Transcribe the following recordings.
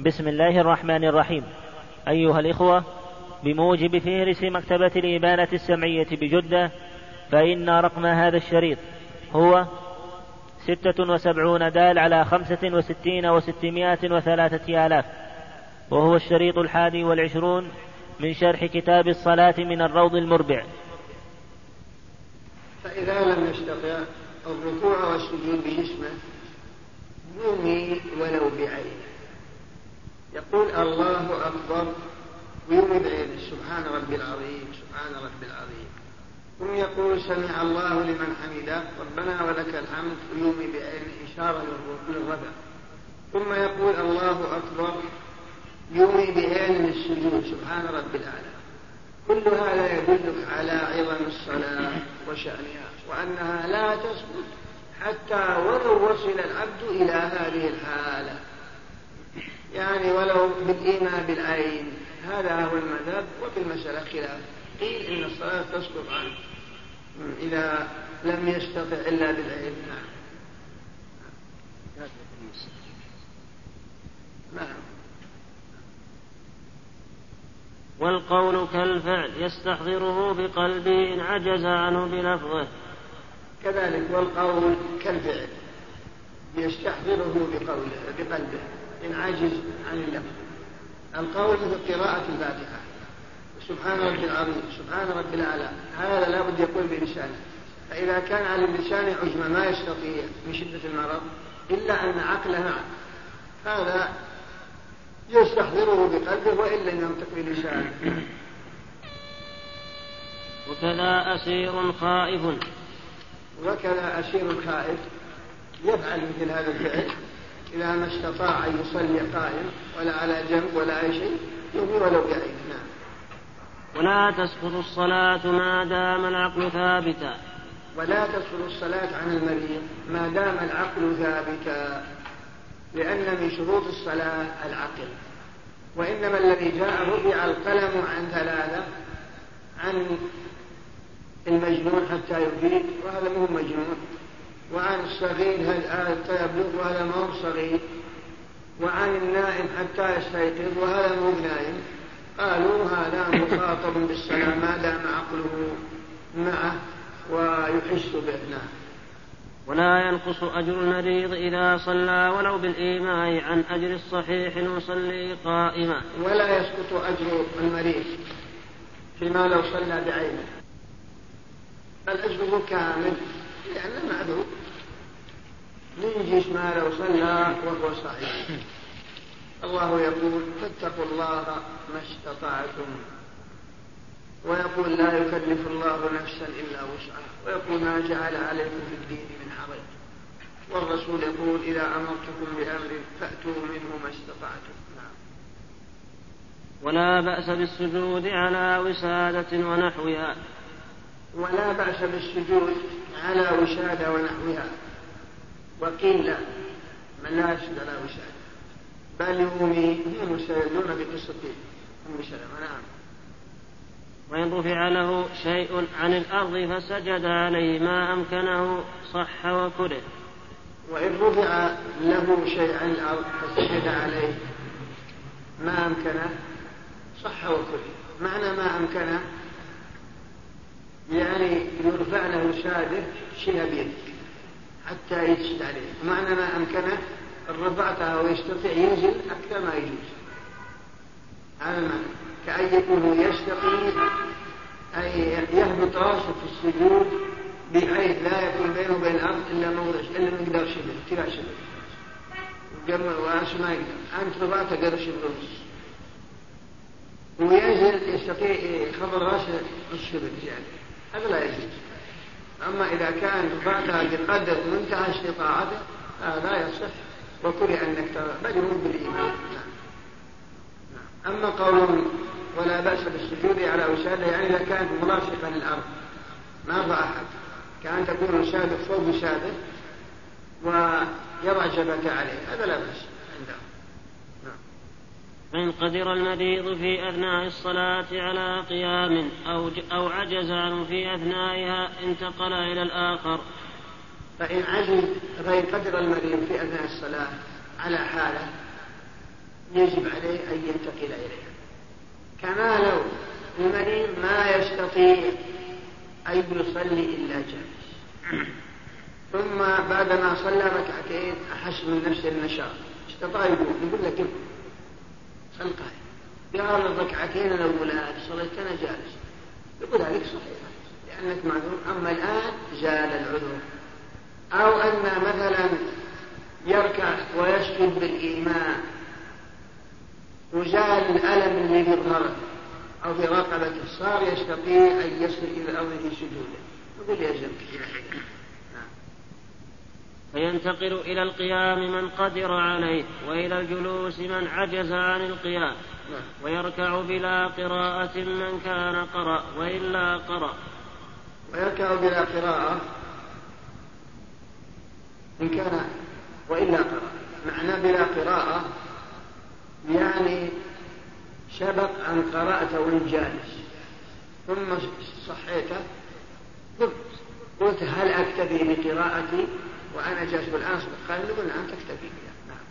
بسم الله الرحمن الرحيم. أيها الإخوة بموجب فهرس مكتبة الإبانة السمعية بجدة فإن رقم هذا الشريط هو ستة وسبعون دال على خمسة وستين وستمائة وثلاثة آلاف وهو الشريط الحادي والعشرون من شرح كتاب الصلاة من الروض المربع. فإذا لم يستطع الركوع والسجود بجسمه يومي ولو بعينه يقول الله أكبر. ويومي بعينه سبحان ربي العظيم. سبحان ربي العظيم. ثم يقول سمع الله لمن حمده. ربنا ولك الحمد. ويومي بعينه إشارة للرفع ثم يقول الله أكبر. يومي بعين السجود سبحان ربي الأعلى. كل هذا يدلك على عظم الصلاة وشأنها وأنها لا تسقط حتى ولو وصل العبد إلى هذه الحالة. يعني ولو بالإيمان بالعين. هذا هو المذهب وفي المسألة خلاف. قيل إن الصلاة تسقط عنه. إذا لم يستطع إلا بالعين. نعم. نعم. والقول كالفعل يستحضره بقلبه إن عجز عنه بلفظه. كذلك والقول كالفعل يستحضره بقوله بقلبه. إن عجز عن اللفظ. القول مثل قراءة الفاتحة. سبحان ربي العظيم سبحان ربي الأعلى. هذا لابد يقول بلسانه. فإذا كان على اللسان عجمة ما يستطيع من شدة المرض إلا أن عقله هذا يستحضره بقلبه وإن لم ينطق بلسانه. وكذا أسير خائف. وكذا أسير خائف. يفعل مثل هذا الفعل. إذا ما استطاع أن يصلي قائم ولا على جنب ولا أي شيء يهوي ولو بعيد نعم. ولا تسقط الصلاة ما دام العقل ثابتا. ولا تسقط الصلاة عن المريض ما دام العقل ثابتا لأن من شروط الصلاة العقل. وإنما الذي جاء رفع القلم عن ثلاثة عن المجنون حتى يفيد وهذا مو مجنون. وعن الصغير حتى يبلغ وهذا ما هو صغير؟ وعن النائم حتى يستيقظ وهذا مو نائم؟ قالوا هذا مخاطب بالصلاة ما دام عقله معه ويحس به نعم ولا ينقص أجر المريض إذا صلى ولو بالإيماء عن أجر الصحيح المصلي قائما. ولا يسقط أجر المريض فيما لو صلى بعينه. بل أجره لأنه معذور من ما لو صلى وهو صحيح الله يقول فاتقوا الله ما استطعتم. ويقول لا يكلف الله نفسا إلا وسعها. ويقول ما جعل عليكم في الدين من حرج. والرسول يقول إذا أمرتكم بأمر فأتوا منه ما استطعتم. نعم. ولا بأس بالسجود على وسادة ونحوها. ولا بأس بالسجود على وسادة ونحوها. وقيل لا من لا يسجد على وسادة بل يومي هم يستدلون بقصة أم سلمة نعم. وإن رفع له شيء عن الأرض فسجد عليه ما أمكنه صح وكره. وإن رفع له شيء عن الأرض فسجد عليه ما أمكنه صح وكره. معنى ما أمكنه يعني يرفع له شاده شيء بيدك حتى يسجد عليه. معنى ما أمكنه؟ رفعتها ويستطيع ينزل أكثر ما يجوز. هذا المعنى كأن يكون يستقيم أي يهبط راسه في السجود بحيث لا يكون بينه وبين الأرض إلا موضع إلا مقدار شبر اتباع شبر وعاش ما يقدر. أنت رفعت قدر شبر ونص وينزل يستطيع يخبر راسه نص شبر زيادة هذا لا يجوز. أما إذا كان رفعتها بقدر منتهى استطاعته هذا لا يصح. وكره أنك ترى بل يمر بالإيمان. أما قول ولا بأس بالسجود على وسادة يعني إذا كانت ملاصقة للأرض ما رأى أحد. كأن تكون وسادة فوق وسادة ويضع جبهته عليه هذا لا بأس. فإن قدر المريض في أثناء الصلاة على قيام أو أو عجز عنه في أثنائها انتقل إلى الآخر. فإن عجز فإن قدر المريض في أثناء الصلاة على حالة يجب عليه أن ينتقل إليها. كما لو المريض ما يستطيع أن يصلي إلا جالس ثم بعدما صلى ركعتين أحس من نفسه النشاط. استطاع يقول يقول لك صل قائم قال الركعتين الأولى صليت أنا جالس. يقول عليك صحيح لأنك معذور. أما الآن زال العذر. أو أن مثلا يركع ويسجد بالإيمان وزال الألم اللي في ظهره أو في رقبته صار يستطيع أن يصل إلى في سجوده. يقول يلزمك نعم. فينتقل إلى القيام من قدر عليه وإلى الجلوس من عجز عن القيام. ويركع بلا قراءة من كان قرأ وإلا قرأ. ويركع بلا قراءة إن كان وإلا قرأ. معنى بلا قراءة يعني سبق أن قرأت وأنت جالس ثم صحيت. قلت قلت هل أكتفي بقراءتي؟ وأنا جالس والآن قال نقول نعم تكتفي بها. نعم.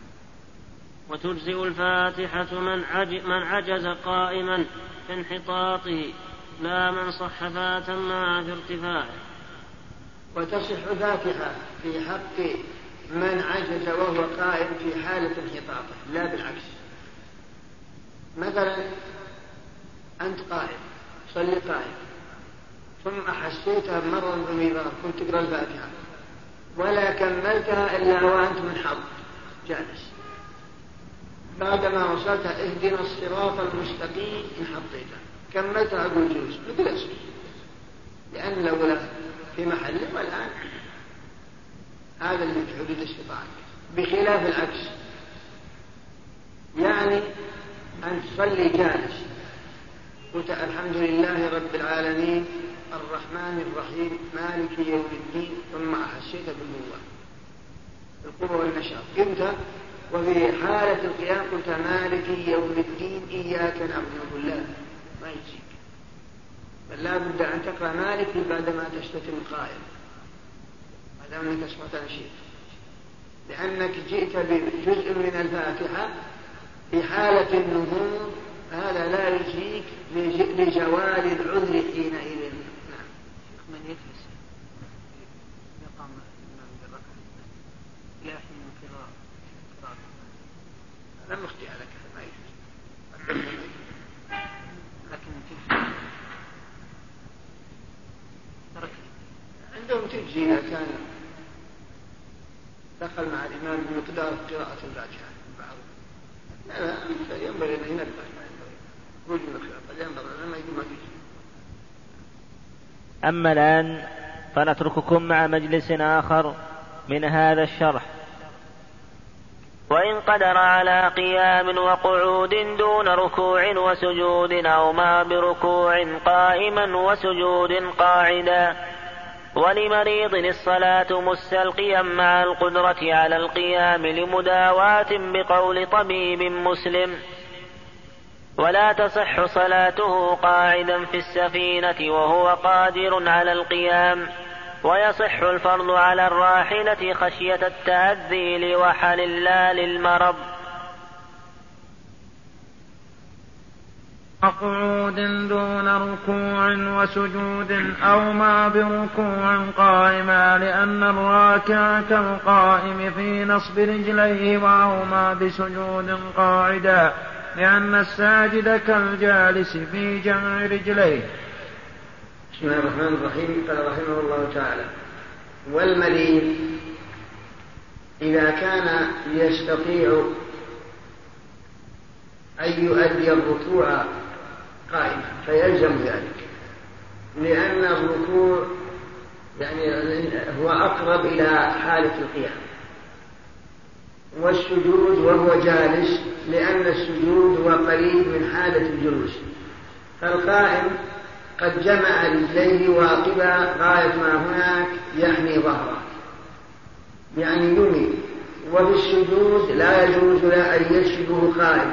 وتجزئ الفاتحة من, عج من عجز قائما في انحطاطه لا من صح فاتما في ارتفاعه وتصح فاتحة في حق من عجز وهو قائم في حالة انحطاطه. لا بالعكس. مثلا أنت قائم. صلي قائم. ثم أحسيتها مرة بميضان كنت تقرأ الفاتحة. ولا كملتها إلا وأنت منحط جالس. بعدما وصلت اهدنا الصراط المستقيم انحطيتها كملتها أقول جلوس اسم لأن الأولى في محله والآن هذا اللي في حدود استطاعتك بخلاف العكس. يعني أن تصلي جالس. قلت الحمد لله رب العالمين. الرحمن الرحيم مالك يوم الدين ثم أحسيت بالقوة القوة والنشاط. قمت وفي حالة القيام قلت مالك يوم الدين إياك نعبد بالله ما يجزيك بل لا بد أن تقرأ مالك بعدما تستتم قائم. ما دام أنك أسمعت نشيط. لأنك جئت بجزء من الفاتحة في حالة النهوض هذا لا يجزيك لجوال العذر حينئذ نعم من يجلس يقام الإمام بالركعة إلى حين انقضاء هذا مخطئ لك ما يجوز لكن تجزي عندهم تجزي إذا كان دخل مع الإمام بمقدار قراءة الفاتحة. لا ينبغي أن ينبه. قد ينبغي ما يقول ما أما الآن فنترككم مع مجلس آخر من هذا الشرح. وإن قدر على قيام وقعود دون ركوع وسجود أو ما بركوع قائما وسجود قاعدا ولمريض الصلاة مستلقيا مع القدرة على القيام لمداواة بقول طبيب مسلم. ولا تصح صلاته قاعدا في السفينة وهو قادر على القيام. ويصح الفرض على الراحلة خشية التأذي لوحل لا للمرض. مقعود دون ركوع وسجود أو ما بركوع قائما لأن الراكع كالقائم في نصب رجليه أو ما بسجود قاعدا لأن الساجد كالجالس في جمع رجليه. بسم الله الرحمن الرحيم. قال رحمه الله تعالى والمريض إذا كان يستطيع أن يؤدي الركوع قائما فيلزم ذلك لأن الركوع يعني هو أقرب إلى حالة القيام. والسجود وهو جالس لأن السجود هو قريب من حالة الجلوس فالقائم قد جمع رجليه واقبا غاية ما هناك يحمي ظهره. يعني يمي. وفي السجود لا يجوز له أن يسجده قائم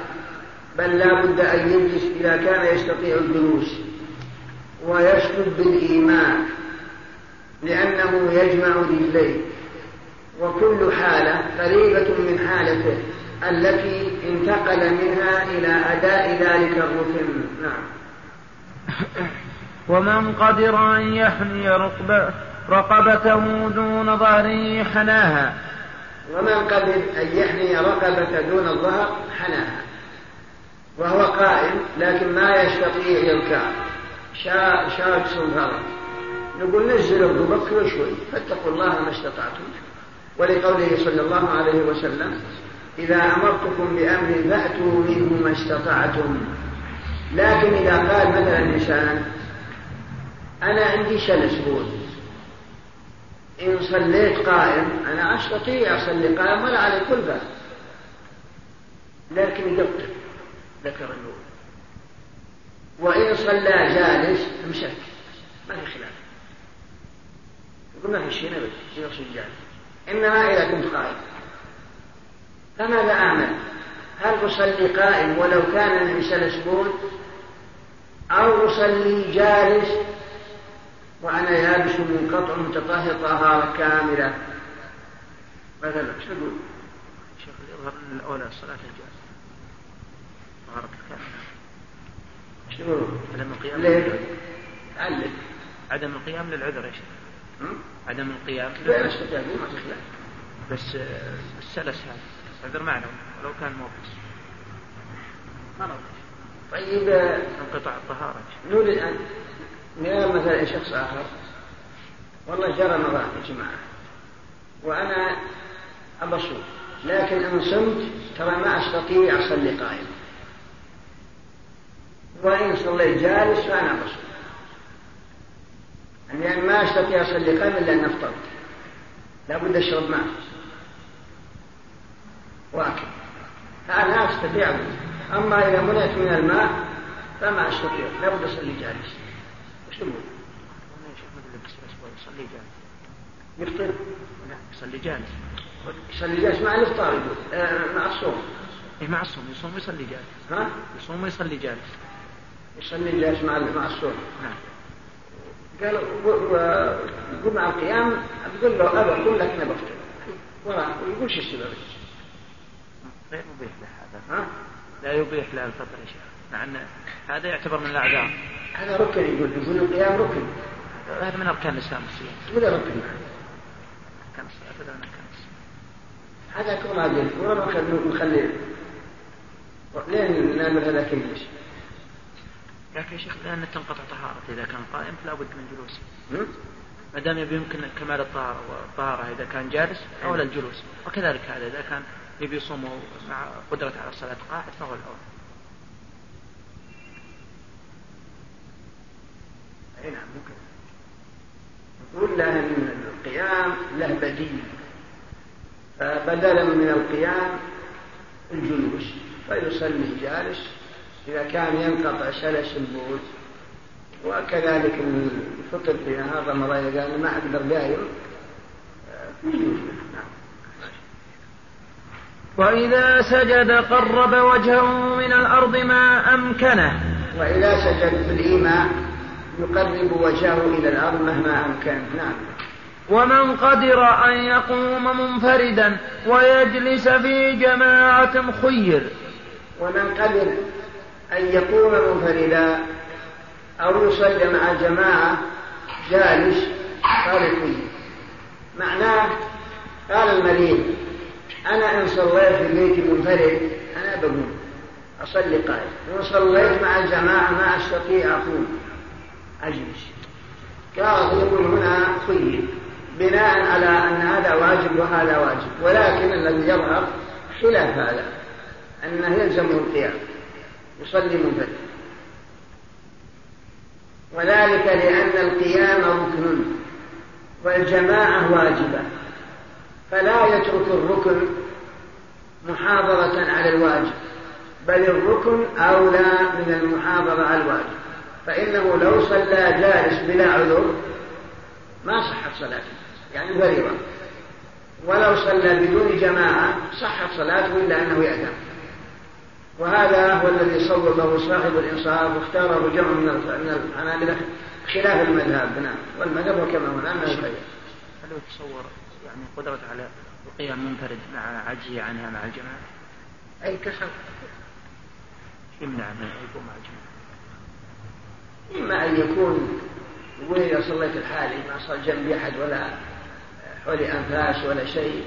بل لا بد أن يجلس إذا كان يستطيع الجلوس. ويسجد بالإيمان لأنه يجمع رجليه. وكل حالة قريبة من حالته التي انتقل منها إلى أداء ذلك الركن نعم. ومن قدر أن يحني رقبة رقبته دون ظهره حناها. ومن قدر أن يحني رقبة دون الظهر حناها. وهو قائم لكن ما يستطيع يركع شاق صنفرة نقول نزل ركبك شوي فاتقوا الله ما استطعتم. ولقوله صلى الله عليه وسلم إذا أمرتكم بأمر فأتوا منه ما استطعتم. لكن إذا قال مثلا إنسان أنا عندي شلس بول. إن صليت قائم أنا أستطيع أصلي قائم ولا على كل باب. لكن يقتل ذكر النور. وإن صلى جالس أمسك. ما في خلاف. يقول ما في شيء يقصد جالس إنما إذا كنت قائم. فماذا أعمل؟ هل أصلي قائم ولو كان الإنسان سبون أو أصلي جالس وأنا يابس منقطع متطهر طهارة كاملة مثلا إيش تقول؟ شيخ يظهر أن الأولى الصلاة الجالس طهارة كاملة تقول؟ عدم القيام ليه؟ علق عدم القيام للعذر يا شيخ. عدم القيام لا تخلع. بس السلس هذا. عذر معنوي ولو كان موقف. ما طيب انقطاع الطهارة نقول الآن نرى مثلا شخص آخر. والله جرى رمضان يا جماعة. وأنا أبصر. لكن إن صمت ترى ما أستطيع أصلي قائم. وإن صليت جالس فأنا أبصر. يعني ما أستطيع أصلي قائم إلا أن أفطرت. لابد أشرب ماء. واكل. فأنا أستطيع. أما إذا منعت من الماء فما أستطيع. لابد أصلي جالس. يصلي جالس. يفطر؟ لا يصلي جالس. يصلي جالس مع الإفطار آه مع الصوم. اي مع الصوم يصوم ويصلي جالس. ها؟ يصوم ويصلي جالس. يصلي جالس مع مع الصوم. نعم. قال يقول مع القيام تقول له ابى أقول لك أنا بفطر. ويقول شو السبب؟ غير مبيح له هذا. ها؟ لا يبيح له الفطر يا شيخ. مع أن هذا يعتبر من الأعذار. هذا ركن يقول يقول القيام ركن. هذا من أركان الإسلام والصيام ولا ركن أركان الصلاه هذا الصلاه هذا ولا نخلي لين نعمل هذا كلش لكن يا شيخ لأن تنقطع طهارته إذا كان قائم فلا بد من جلوس. ما دام يبي يمكن كمال الطهارة والطهارة إذا كان جالس أولى الجلوس. وكذلك هذا إذا كان يبي يصوم مع قدرة على الصلاة قاعد فهو الأولى نعم ممكن. نقول له أن القيام له بديل. فبدلا من القيام الجلوس فيصلي جالس. إذا كان ينقطع سلس البول وكذلك الفطر في نهار رمضان قال ما أقدر دايم نعم. وإذا سجد قرب وجهه من الأرض ما أمكنه. وإذا سجد في الإيمان يقرب وجهه إلى الأرض مهما أمكن. نعم. ومن قدر أن يقوم منفردا ويجلس في جماعة خير. ومن قدر أن يقوم منفردا أو يصلي مع جماعة جالس قال خير معناه قال المريض أنا إن صليت في بيتي منفرد أنا بقوم أصلي قائم. وإن صليت مع الجماعة ما أستطيع أقوم. أجلس قال يقول هنا خير بناء على أن هذا واجب وهذا واجب ولكن الذي يظهر خلاف هذا أنه يلزمه القيام يصلي منفرد. وذلك لأن القيام ركن والجماعة واجبة فلا يترك الركن محافظة على الواجب بل الركن أولى من المحافظة على الواجب. فإنه لو صلى جالس بلا عذر ما صحت صلاته يعني فريضة. ولو صلى بدون جماعة صحت صلاته إلا أنه يأتم وهذا هو الذي صوبه صاحب الإنصاف واختاره جمع من الحنابلة خلاف المذهب. نعم. والمذهب كما هو الآن هل هو تصور يعني قدرة على القيام منفرد مع عجزه عنها مع الجماعة؟ أي كسر. يمنع من يقوم مع إما أن يكون يقول إذا صليت الحالي ما صار جنبي أحد ولا حولي أنفاس ولا شيء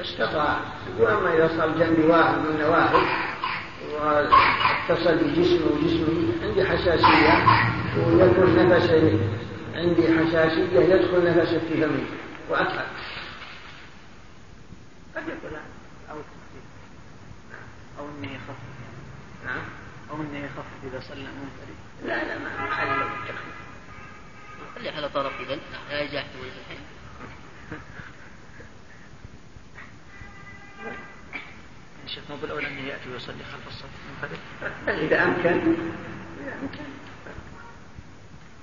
استطاع. يقول أما إذا صار جنبي واحد من واحد واتصل بجسمه وجسمي عندي حساسية ويكون نفسي عندي حساسية يدخل نفسه في فمي وأتعب قد أو أو إنه يخفف نعم. أو إنه يخفف إذا صلى. منفرد لا لا ما محل له التخفيف خلي على طرف إذا لا يجاح الحين شيخ مو بالأولى أنه يأتي ويصلي خلف الصف؟ منفرد إذا أمكن.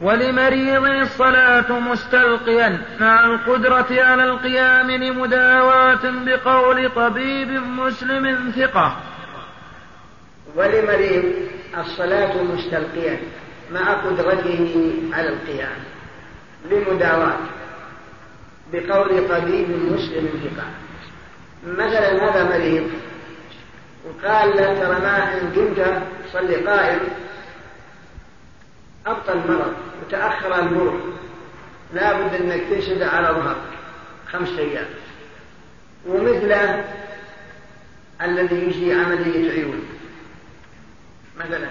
ولمريض الصلاة مستلقيا. مع القدرة على القيام لمداواة بقول طبيب مسلم ثقة. ولمريض الصلاة مستلقيا مع قدرته على القيام. لمداواة بقول طبيب مسلم ثقة مثلا هذا مريض وقال له ترى ما إن قمت صلي قائم أبطل المرض وتأخر المرض. لابد أنك تشد على ظهرك خمس أيام. ومثله الذي يجي عملية عيون. مثلا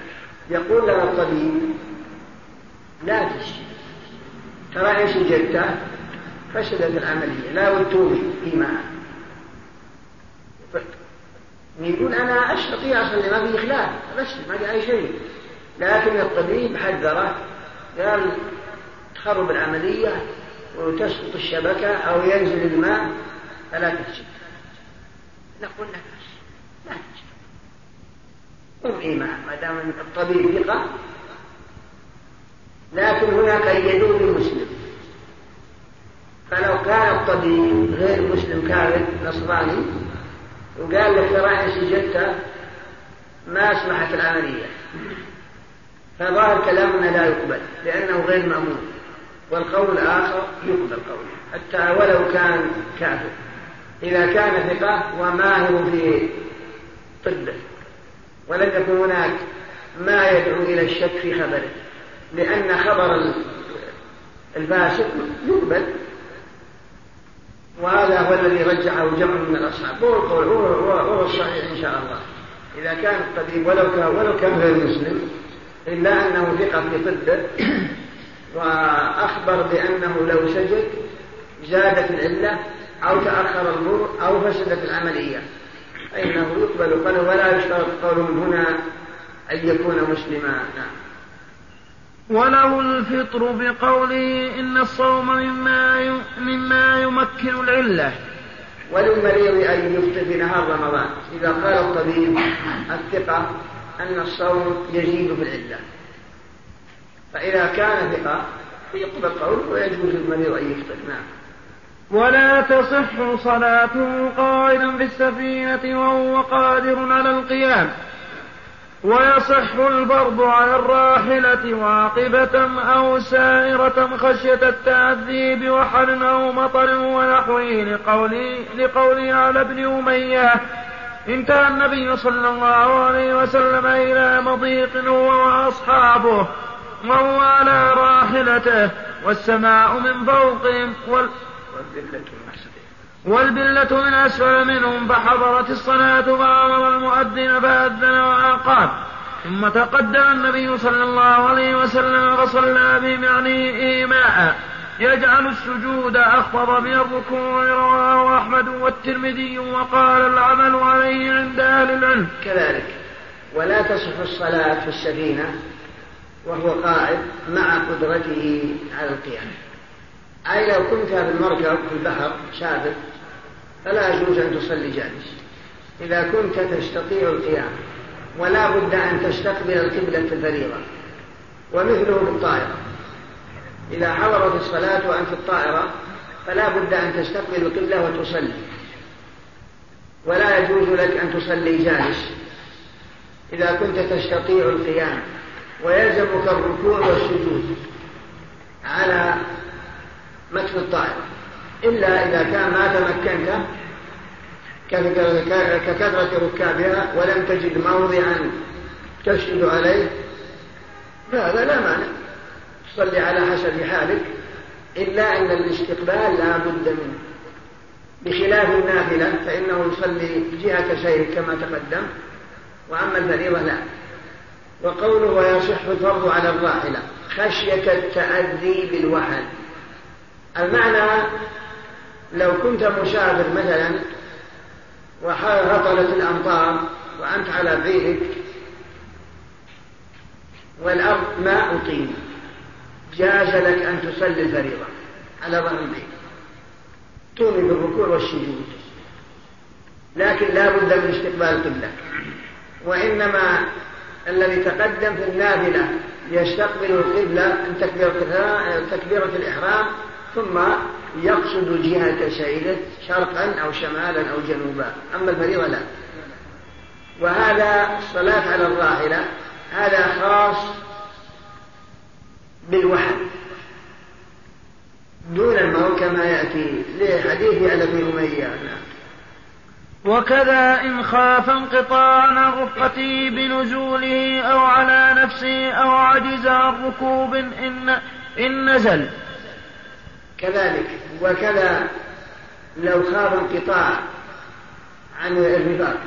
يقول له الطبيب لا تشي ترى إن سجدت فسدت العملية لا وتوبي إيمان. يقول أنا أستطيع أصلي ما في إخلاف بس ما في أي شيء. لكن الطبيب حذره قال تخرب العملية وتسقط الشبكة أو ينزل الماء فلا تسجد نقول لك ما دام الطبيب ثقة. لكن هناك قيدوا بمسلم فلو كان الطبيب غير مسلم كاذب نصراني وقال لك ترى إن سجدت ما أسمحت العملية. فظاهر كلامنا لا يقبل لأنه غير مأمون. والقول الآخر يقبل قوله. حتى ولو كان كافر. إذا كان ثقة وماهر في طبه. ولم يكن هناك ما يدعو إلى الشك في خبره لأن خبر الفاسق يقبل. وهذا هو الذي رجعه جمع من الأصحاب. هو القول هو الصحيح إن شاء الله. إذا كان الطبيب ولو كان ولو كان غير مسلم إلا أنه ثقة في طبه وأخبر بأنه لو سجد زادت العلة أو تأخر المر أو فسدت العملية. فإنه يقبل قوله ولا يشترط قولهم هنا أن يكون مسلما. نعم. وله الفطر بقوله إن الصوم مما مما يمكن العلة. وللمريض أن يفطر في نهار رمضان. إذا قال الطبيب الثقة أن الصوم يزيد في العدة فإذا كان ثقة يقبل قوله ويجوز للمريض أن يفطر. نعم. ولا تصح صلاته قائدا في السفينة وهو قادر على القيام. ويصح الفرض على الراحلة واقبة أو سائرة خشية التعذيب وحر أو مطر ونحوه لقوله, لقوله على ابن أمية. انتهى النبي صلى الله عليه وسلم إلى مضيق هو وأصحابه وهو على راحلته. والسماء من فوقهم وال والبلة من أسفل منهم فحضرت الصلاة فأمر المؤذن فأذن وأقام. ثم تقدم النبي صلى الله عليه وسلم فصلى بهم يعني إيماء. يجعل السجود أخفض من الركوع رواه أحمد والترمذي وقال العمل عليه عند أهل العلم. كذلك ولا تصح الصلاة في السفينة وهو قائد مع قدرته على القيام. أي لو كنت في المركب في البحر سابق فلا يجوز أن تصلي جالس إذا كنت تستطيع القيام ولا بد أن تستقبل القبلة الفريضة ومثله بالطائرة. إذا حضرت الصلاة وأنت في الطائرة فلا بد أن تستقبل القبلة وتصلي. ولا يجوز لك أن تصلي جالس. إذا كنت تستطيع القيام ويلزمك الركوع والسجود على متن الطائرة إلا إذا كان ما تمكنت ككثرة ركابها ولم تجد موضعا تسجد عليه فهذا لا مانع. تصلي على حسب حالك. إلا أن الاستقبال لا بد منه. بخلاف النافلة فإنه يصلي جهة سير كما تقدم. وأما الفريضة لا. وقوله ويصح الفرض على الراحلة خشية التأذي بالوحل. المعنى لو كنت مسافر مثلا وهطلت الأمطار وأنت على بيتك والأرض ما أطيل جاز لك أن تصلي الفريضة على ظهر البيت. تومي بالركوع والسجود لكن لا بد من استقبال القبلة وإنما الذي تقدم في النافلة يستقبل القبلة تكبيرة الإحرام ثم يقصد جهة سيده شرقا أو شمالا أو جنوبا أما الفريضة لا. وهذا الصلاة على الراحلة هذا خاص بالوحل. دون الموت كما يأتي. لحديث ابن أمية وكذا إن خاف انقطاعا عن بنزوله أو على نفسه أو عجز عن ركوب إن, إن نزل. كذلك. وكذا لو خاف انقطاع عن الرفاق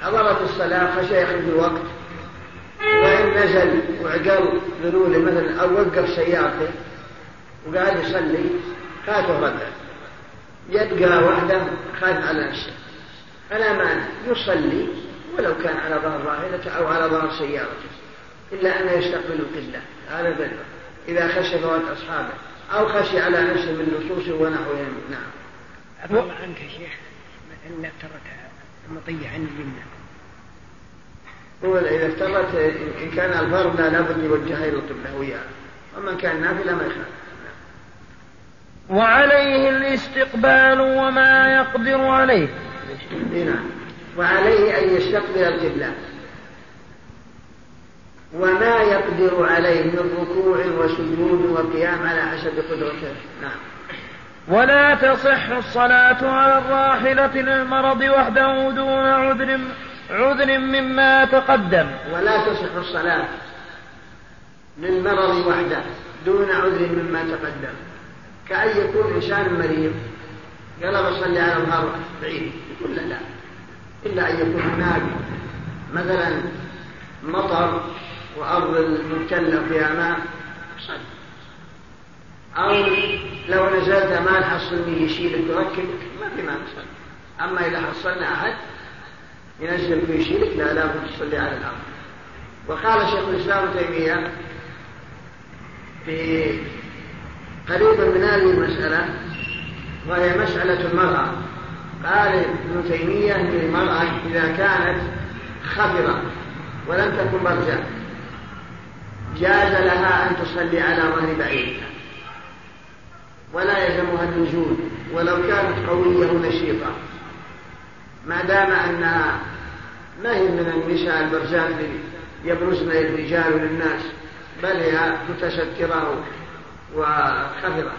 حضرت الصلاة خشى يخرج الوقت. وإن نزل وعقل ذنوله مثلا أو وقف سيارته وقاعد يصلي فاته ربع يبقى وحده خايف على نفسه. فلا مانع يصلي ولو كان على ظهر راحلته أو على ظهر سيارته. إلا أن يستقبل القلة. هذا البر. إذا خشي فوات أصحابه. أو خشي على نفسه من لصوصه ونحوهم نعم. الله عنك يا شيخ إن افترت المطية عن اليمنى هو إذا افترت إن كان الفرد لابد يوجهها إلى القبلة وياه ومن كان نافلة ما يخالف. وعليه الاستقبال وما يقدر عليه. نعم. وعليه أن يستقبل القبلة وما يقدر عليه من ركوع وسجود وقيام على حسب قدرته. نعم. ولا تصح الصلاة على الراحلة للمرض وحده دون عذر عذر مما تقدم. ولا تصح الصلاة للمرض وحده دون عذر مما تقدم. كأن يكون إنسان مريض قال بصلي على ظهر بعيد. يقول لا. إلا أن يكون هناك مثلا مطر وأرض المبتلة فيها ماء أو لو نزلت ما تحصلني يشيلك ويركبك ما في ما أما إذا حصلنا أحد ينزلك ويشيلك لا لا تصلي على الأرض وقال شيخ الإسلام تيمية في قريبا من هذه المسألة وهي مسألة المرأة. قال ابن تيمية أن المرأة إذا كانت خفرة ولم تكن برزة جاز لها أن تصلي على ظهر بعيرها ولا يلزمها النزول ولو كانت قوية نشيطة ما دام أنها ما هي من النساء البرزات يبرزن للرجال وللناس بل هي متسترة وخفرة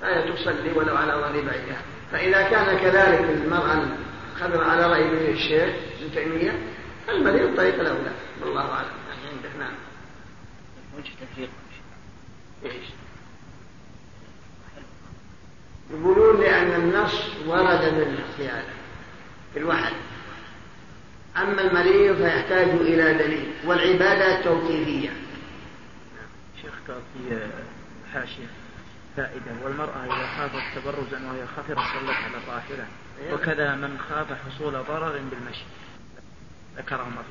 فهي تصلي ولو على ظهر بعيرها فإذا كان كذلك المرأة خبر على رأي الشيخ ابن تيمية المريض طريق الأولى. والله أعلم. وجه تفريق. إيش؟ يقولون لأن النص ورد بالاختيار في الوحد أما المريض فيحتاج إلى دليل والعبادة توقيفية. شيخ قال في حاشية فائدة والمرأة إذا خافت تبرزا وهي خفرة صلت على الراحلة. إيه. وكذا من خاف حصول ضرر بالمشي. ذكره مرة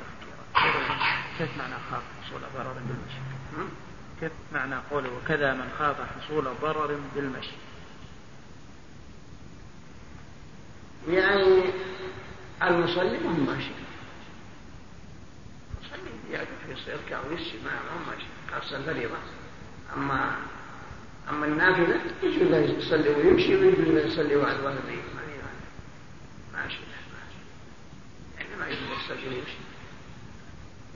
كيف معنى خاف حصول ضرر بالمشي؟ كيف معنى قوله وكذا من خاف حصول ضرر بالمشي؟ يعني المصلي ما هو ماشي. المصلي يركع ويمشي ما هو ماشي. خاصة الفريضة أما أما النافلة يجوز له يصلي ويمشي ويجوز له يصلي وعد ظهر ماشي. يعني ما يجوز يصلي ويمشي.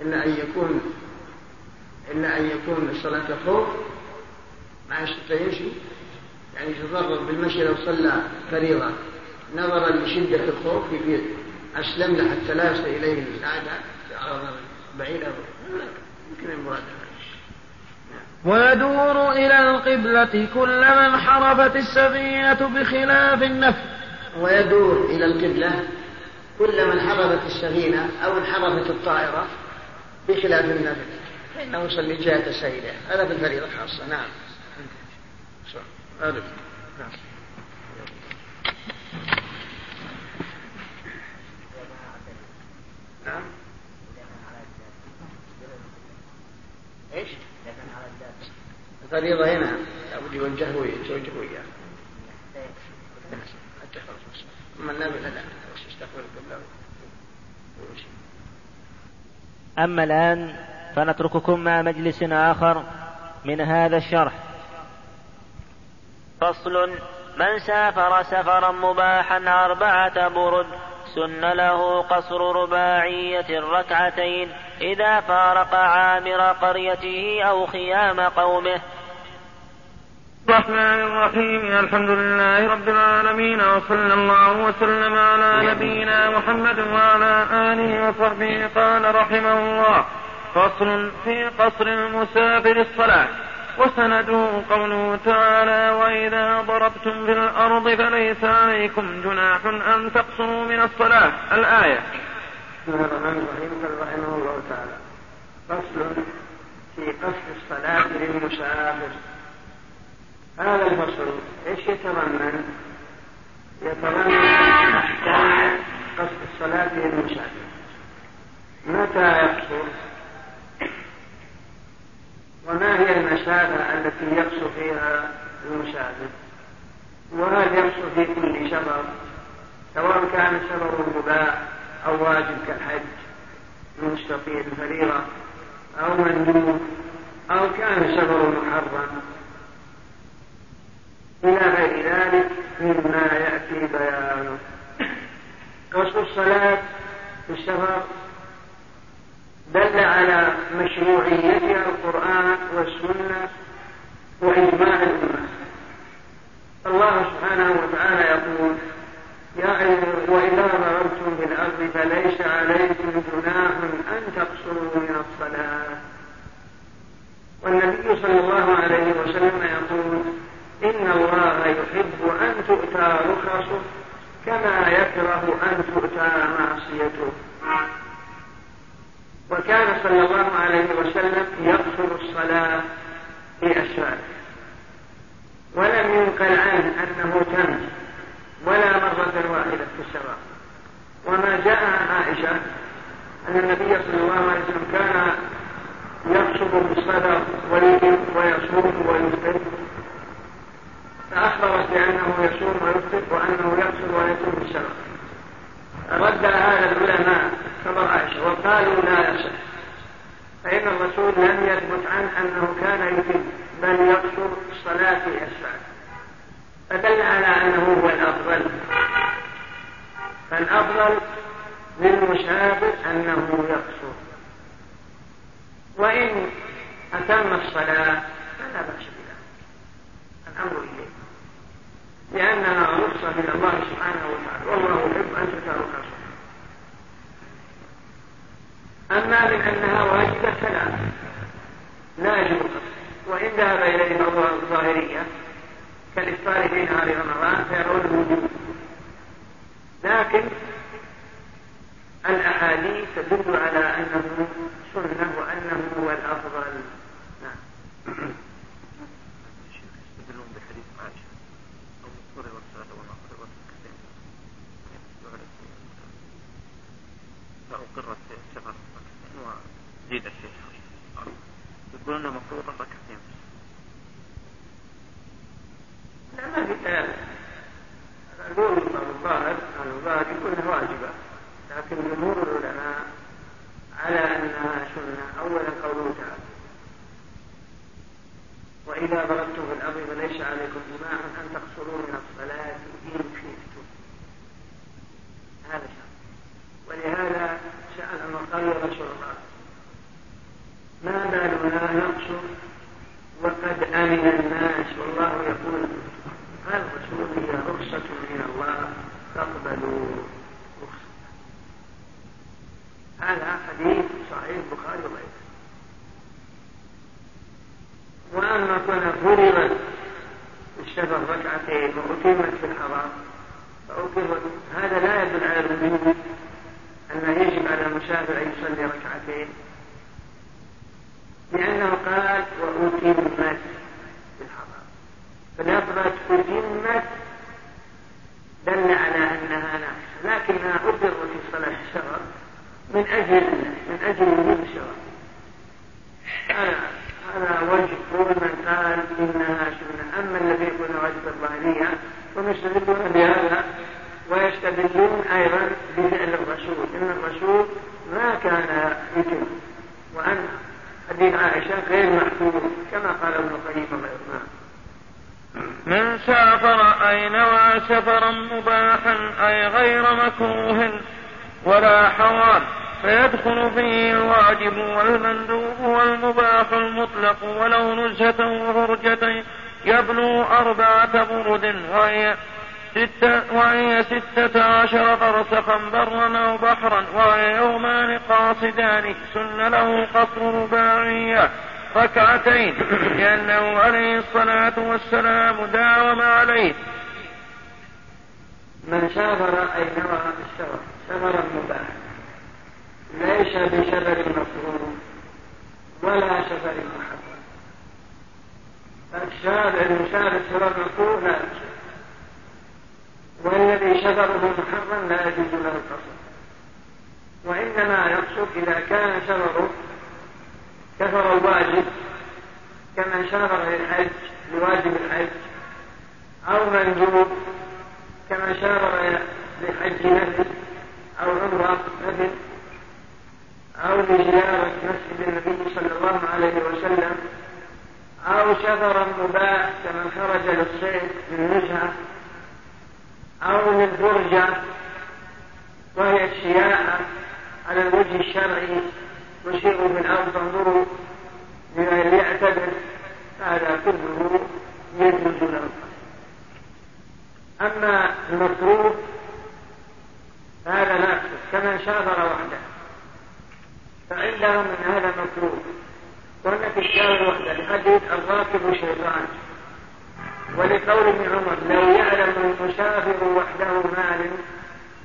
إلا أن يكون إلا أن يكون الصلاة خوف ما يستطيع يمشي يعني يتضرر بالمشي لو صلى فريضة. نظرا لشدة الخوف يقول أسلم له حتى لا يصل إليه المساعدة بعيدة يمكن المراد ويدور إلى القبلة كلما انحرفت السفينة بخلاف النفل ويدور إلى القبلة كلما انحرفت السفينة أو انحرفت الطائرة بخلاف النفل فإنه يصلي جهة سيره هذا في الفريضة خاصة. نعم. ألف نعم. نعم. إيش؟ الفريضة هنا. لابد يوجهه ويتوجه وياه أما النبي لا يستقبل القبلة أما الآن فنترككم مع مجلس آخر من هذا الشرح. فصل من سافر سفرا مباحا أربعة برد سن له قصر رباعية ركعتين إذا فارق عامر قريته أو خيام قومه. الرحمن الرحيم الحمد لله رب العالمين وصلى الله وسلم على نبينا محمد وعلى آله وصحبه قال رحمه الله. فصل في قصر المسافر الصلاة. وسنده قوله تعالى وإذا ضربتم في الأرض فليس عليكم جناح أن تقصروا من الصلاة. الآية. بسم الله الرحمن الرحيم. رحمه الله تعالى فصل في قصر الصلاة للمسافر هذا الفصل إيش يتضمن؟ يتضمن أحكام قصد الصلاة للمسافر متى يقصر؟ وما هي المسافة التي يقصر فيها المسافر؟ وهل يقصر في كل سفر سواء كان سفر مباح أو واجب كالحج المستطيع الفريضة أو مندوب أو كان سفر محرم. إلى غير ذلك مما يأتي بيانه. قصد الصلاة في السفر دل على مشروعيتها القرآن والسنة وإجماع الأمة. الله سبحانه وتعالى يقول يا أيها وإذا ضربتم في الأرض فليس عليكم جناح أن تقصروا من الصلاة. والنبي صلى الله عليه وسلم يقول إن الله يحب أن تؤتى رخصه كما يكره أن تؤتى معصيته. وكان صلى الله عليه وسلم يقصر الصلاة في أسفاره. ولم ينقل عنه أنه تم ولا مرة واحدة في السفر. وما جاء عن عائشة أن النبي صلى الله عليه وسلم كان يقصد بالصدر ويصوم ويفطر. فأخبرت بأنه يصوم ويفطر وأنه يقصر ويصوم بالسفر رد هذا العلماء خبر عائشة وقالوا لا يصح. فإن الرسول لم يثبت عنه أنه كان يتم بل يقصر الصلاة في أسفل فدل على أنه هو الأفضل. فالأفضل للمسافر أنه يقصر. وإن أتم الصلاة فلا بأس بذلك. الأمر إليه. لأنها رخصة من الله سبحانه وتعالى والله يحب أن تترك أما من أنها واجبة فلا لا يجب وإن ذهب إليه بعض الظاهرية كالإفطار في نهار رمضان فيرون الوجوب. فالسافر المسافر سفر مفروض لا يجوز. والذي سفره محرم لا يجوز له القصر. وإنما يقصد إذا كان سفره سفر الواجب كمن سافر للحج لواجب الحج أو مندوب كما سافر لحج نفل أو عمرة نفل أو لزيارة مسجد النبي صلى الله عليه وسلم أو سفرا مباح كمن خرج للصيد للنزهة أو للفرجة وهي السياحة على الوجه الشرعي وسيروا في الأرض فانظروا لمن يعتبر هذا كله يجوز له أما المكروه فهذا لا كمن سافر وحده فعندهم من هذا مكروه وأن في السافر وحده لحديث الراكب شيطان. ولقول ابن عمر لو يعلم المسافر وحده مال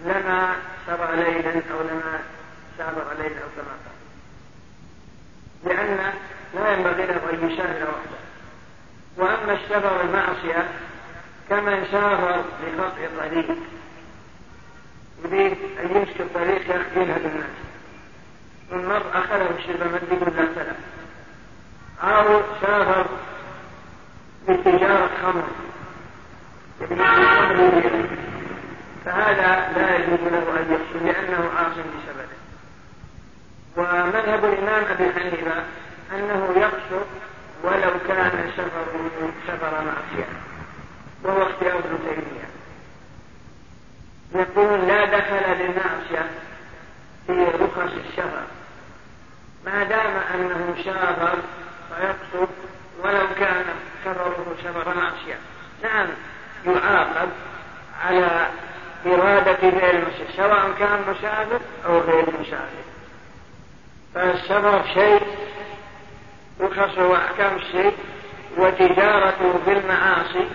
لما سرى ليلا أو لما سافر ليلا أو كما قال. لأن لا ينبغي له أن يسافر وحده. وأما السفر المعصية كمن سافر لقطع طريق يريد أن يمسك الطريق يخدمها بالناس والمرء أخذه الشرب مد لا سلام أو سافر بتجارة خمر. فهذا لا يجوز له أن يحصل لأنه عاص بسببه. ومذهب الإمام أبي حنيفة أنه يقصر ولو كان سفره سفر معصية. وهو اختيار ابن تيمية. يقول لا دخل للمعصية في رخص السفر ما دام أنه سافر فيقصر ولو كان سفره سفر معصية. نعم يعاقب على إرادة فعل المسجد سواء كان مسافر أو غير مسافر. فالسفر شيء رخصه وأحكام الشيء وتجارته بالمعاصي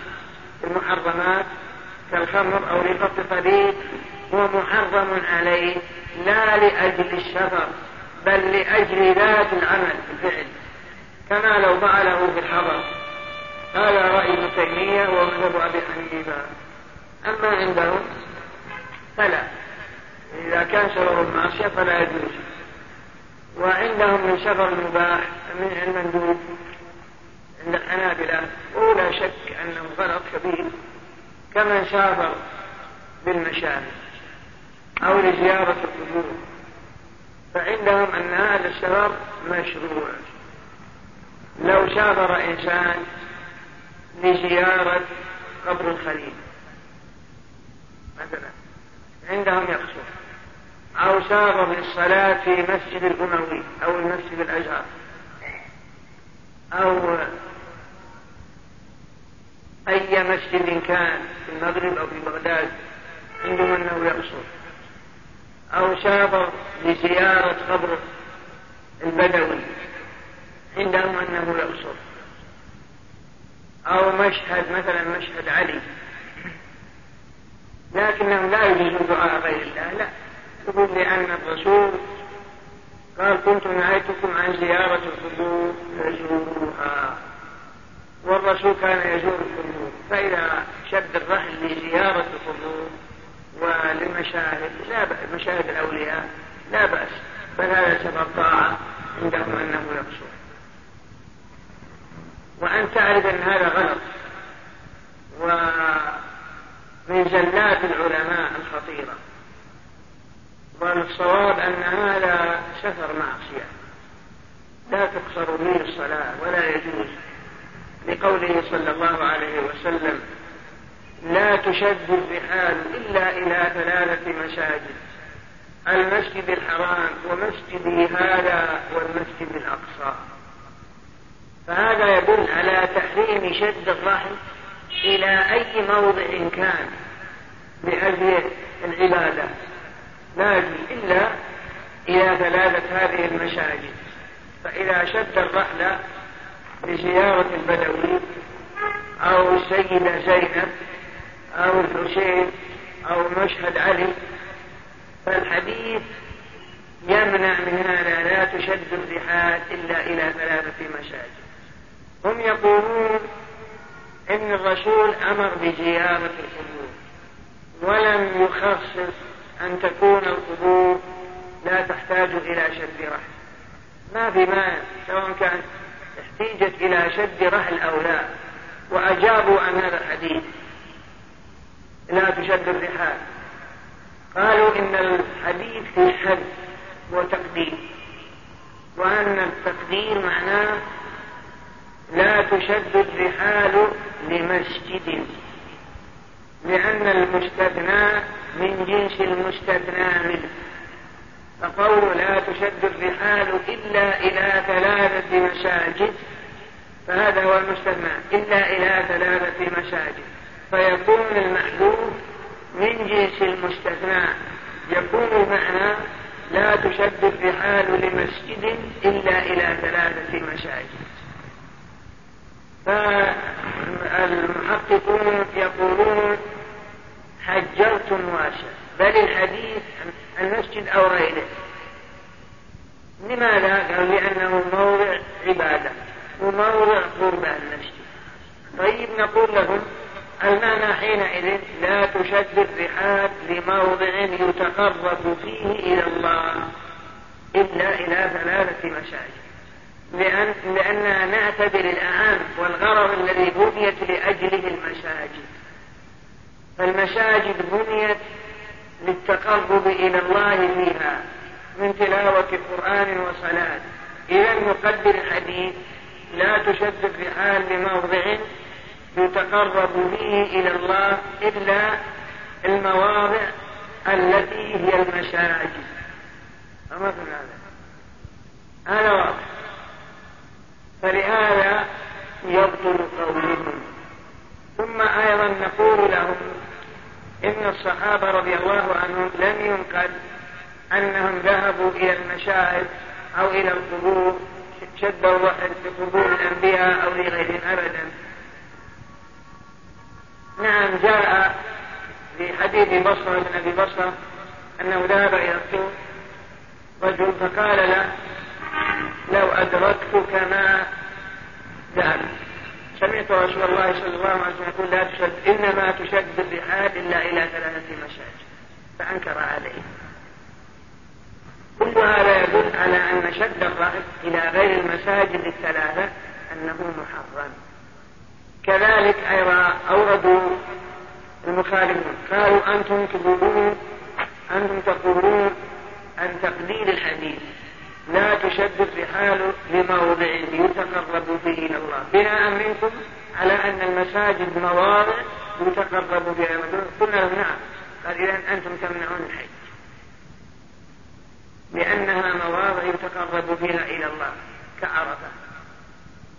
المحرمات كالخمر أو رقة طريق هو محرم عليه لا لأجل السفر بل لأجل ذات العمل الفعل. كما لو فعله في الحضر. هذا رأي ابن تيمية ومذهب أبي حنيفة. أما عندهم فلا. إذا كان سبب المعصية فلا يجوز. وعندهم من سفر المباح من المندوب عند الحنابلة. ولا شك أنه غلط كبير. كمن سافر بالمشاهد أو لزيارة القبور. فعندهم أن هذا السفر مشروع. لو سافر إنسان لزيارة قبر الخليل مثلا عندهم يقصر أو سافر للصلاة في مسجد الأموي أو المسجد الأزهر أو أي مسجد كان في المغرب أو في بغداد عندهم أنه يقصر أو سافر لزيارة قبر البدوي عندهم أنه يقصر أو مشهد مثلا مشهد علي. لكنهم لا يجوز دعاء غير الله لا. يقول لأن الرسول قال كنت نهيتكم عن زيارة القبور فزوروها والرسول كان يزور القبور فإذا شد الرحل لزيارة القبور وللمشاهد لا بأس. مشاهد الأولياء لا بأس. بل هذا سبب طاعة عندهم أنه يقصر وأن تعرف أن هذا غلط. ومن زلات العلماء الخطيرة. والصواب أن هذا سفر معصية. لا تقصر به الصلاة ولا يجوز. لقوله صلى الله عليه وسلم لا تشد الرحال إلا إلى ثلاثة مساجد. المسجد الحرام ومسجدي هذا والمسجد الأقصى. فهذا يدل على تحريم شد الرحل إلى أي موضع كان لأجل العبادة. لا إلا إلى ثلاثة هذه المساجد فإذا شد الرحل لزيارة البدوي أو السيدة زينب أو الحسين أو مشهد علي فالحديث يمنع من هذا لا تشد الرحال إلا إلى ثلاثة مساجد هم يقولون إن الرسول أمر بزيارة القبور ولم يخصص أن تكون القبور لا تحتاج إلى شد رحل. ما في مانع سواء كانت احتيجت إلى شد رحل أو لا وأجابوا عن هذا الحديث لا تشد الرحال. قالوا إن الحديث في حد وتقدير وأن التقدير معناه لا تشد الرحال لمسجد. لأن المستثنى من جنس المستثنى منه. فقول لا تشد الرحال إلا إلى ثلاثة مساجد فهذا هو المستثنى إلا إلى ثلاثة مساجد. فيكون المحذوف من جنس المستثنى. يكون المعنى لا تشد الرحال لمسجد إلا إلى ثلاثة مساجد. فالمحققون يقولون حجرتم واسع بل الحديث المسجد أو غيره لماذا؟ قال لأنه موضع عبادة. وموضع قربى المسجد. طيب نقول لهم المعنى حينئذ لا تشد الرحال لموضع يتقرب فيه إلى الله إلا إلى ثلاثة مساجد لأن لأننا نعتبر الأعام والغرض الذي بنيت لأجله المساجد فالمساجد بنيت للتقرب إلى الله فيها من تلاوة قرآن وصلاة. إذا نقدر الحديث لا تشد الرحال لموضع يتقرب به إلى الله إلا المواضع التي هي المساجد أمرنا هذا؟ هذا واضح. فلهذا يبطل قولهم. ثم أيضا نقول لهم إن الصحابة رضي الله عنهم لم ينقل أنهم ذهبوا إلى المشاهد أو إلى القبور شدوا الرحل قبور الأنبياء أو لغيرهم أبدا. نعم جاء في حديث بصرة بن أبي بصرة أنه ذهب إلى رجل فقال له لو أدركتك ما ذهب سمعت رسول الله صلى الله عليه وسلم يقول لا تشد إنما تشد الرحال إلا إلى ثلاثة مساجد فأنكر عليه. كل هذا يدل على أن شد الرحل إلى غير المساجد الثلاثة أنه محرم. كذلك أيضا أوردوا المخالفون قالوا أنتم تقولون أنتم تقولون أن تقليل الحديث. لا تشد الرحال لموضع يتقرب فيه إلى الله. بناء منكم على أن المساجد مواضع يتقرب بها. قلنا لهم نعم. قال إذا أنتم تمنعون الحج. لأنها مواضع يتقرب فيها إلى الله كعرفة.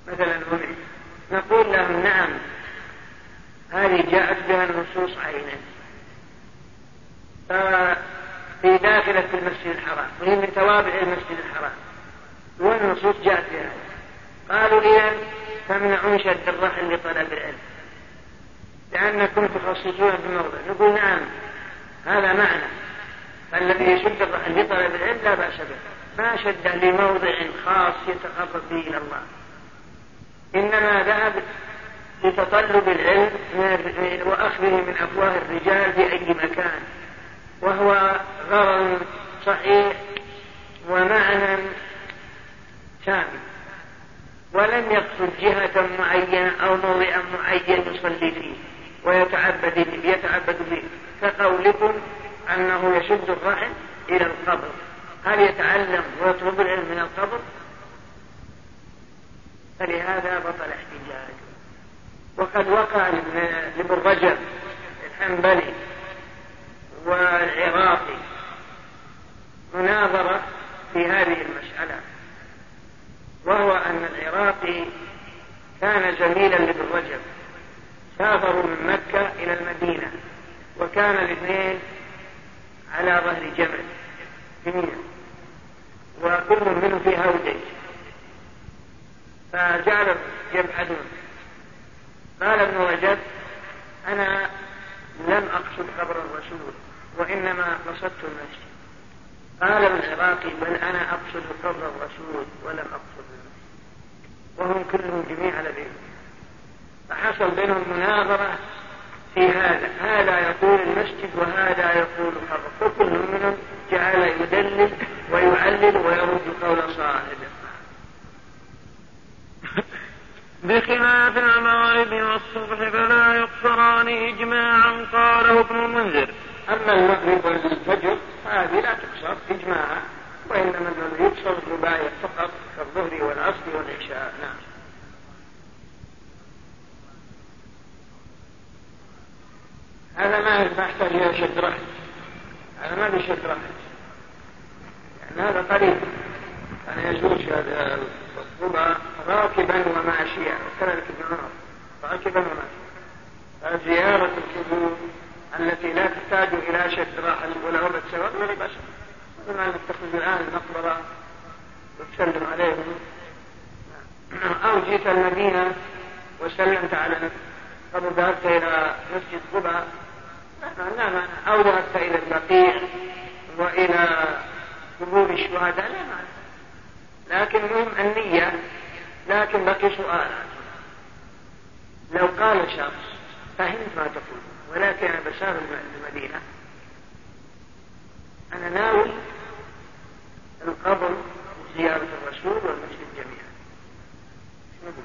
مثلا هنا نقول لهم نعم. هذه جاءت بها النصوص عينا. في داخلة المسجد الحرام وهي من توابع المسجد الحرام. والنصوص جاءت في هذا. قالوا إذا تمنعون شد الرحل لطلب العلم. لأنكم تخصصون بموضع نقول نعم هذا معنى. فالذي يشد الرحل لطلب العلم لا بأس به. ما شده لموضع خاص يتقرب به إلى الله. إنما ذهب لتطلب العلم وأخذه من أفواه الرجال في أي مكان. وهو غرض صحيح ومعنى شامل ولم يقصد جهة معينة أو موضعا معين يصلي فيه ويتعبد يتعبد به. كقولكم أنه يشد الرحم إلى القبر. هل يتعلم ويطلب العلم من القبر؟ فلهذا بطل احتجاج وقد وقع لابن رجب الحنبلي والعراقي مناظرة في هذه المسألة. وهو أن العراقي كان زميلا لابن رجب. سافروا من مكة إلى المدينة وكان الاثنين على ظهر جبل في وكل منهم في هودج. فجعل يبحثون قال ابن رجب أنا لم أقصد قبر الرسول. وإنما قصدت المسجد. قال العراقي بل أنا أقصد قبر الرسول ولم أقصد المسجد. وهم كلهم جميع على فحصل بينهم مناظرة في هذا. هذا يقول المسجد وهذا يقول القبر فكل منهم جعل يدلل ويعلل ويرد قول صاحبه. بخلاف المغرب والصبح فلا يقصران إجماعا قاله ابن المنذر. أما المغرب والفجر هذه لا تقصر إجماعا وإنما المغرب يقصر الرباعية فقط كالظهر والعصر والعشاء. نعم. هذا ما يحتاج إلى شد رحل هذا ما بشد رحل يعني هذا قريب. أنا يجوز هذا الصبا راكبا وماشيا وكذلك ابن عمر راكبا وماشيا. فزيارة القبور التي لا تحتاج إلى شد راحل ولا عمرة سواء ولا بأس مثل ما نتخذ الآن المقبرة وتسلم عليهم. أو جئت المدينة وسلمت على أو ذهبت إلى مسجد قباء لا مانع. أو ذهبت إلى البقيع وإلى قبور الشهداء لا مانع. لكن المهم النية لكن بقي سؤال. لو قال شخص فهمت ما تقول؟ ولكن أنا بسافر المدينة. أنا ناوي القبر زيارة الرسول والمسجد جميعا. شو نقول؟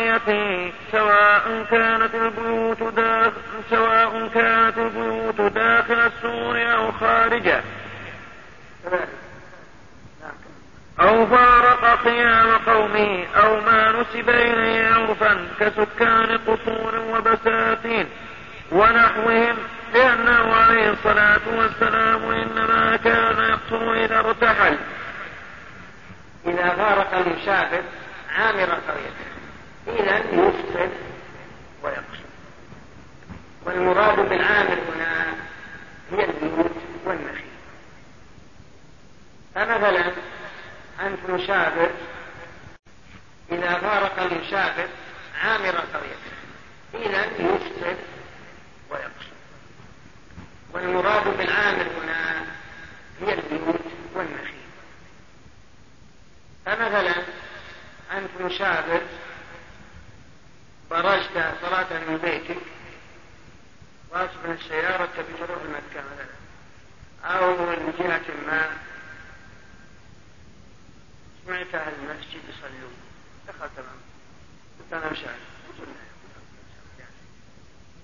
قريته سواء كانت البيوت داخل سواء كانت البيوت داخل السور أو خارجه. أو فارق قيام قومه أو ما نسب إليه عرفا كسكان قصور وبساتين ونحوهم لأنه عليه الصلاة والسلام إنما كان يقصر إذا ارتحل. إذا فارق المسافر عامر إذا يفطر ويقصر والمراد بالعامر هنا هي البيوت والنخيل فمثلا أنت مسافر إذا فارق المسافر عامر قريته إذا يفطر ويقصر والمراد بالعامر هنا هي البيوت والنخيل فمثلا أنت مسافر برجت صلاة من بيتك واصب من السيارة تبي تروح مكة مثلا أو من جهة ما. سمعت أهل المسجد يصلون. دخلت معهم قلت أنا مسافر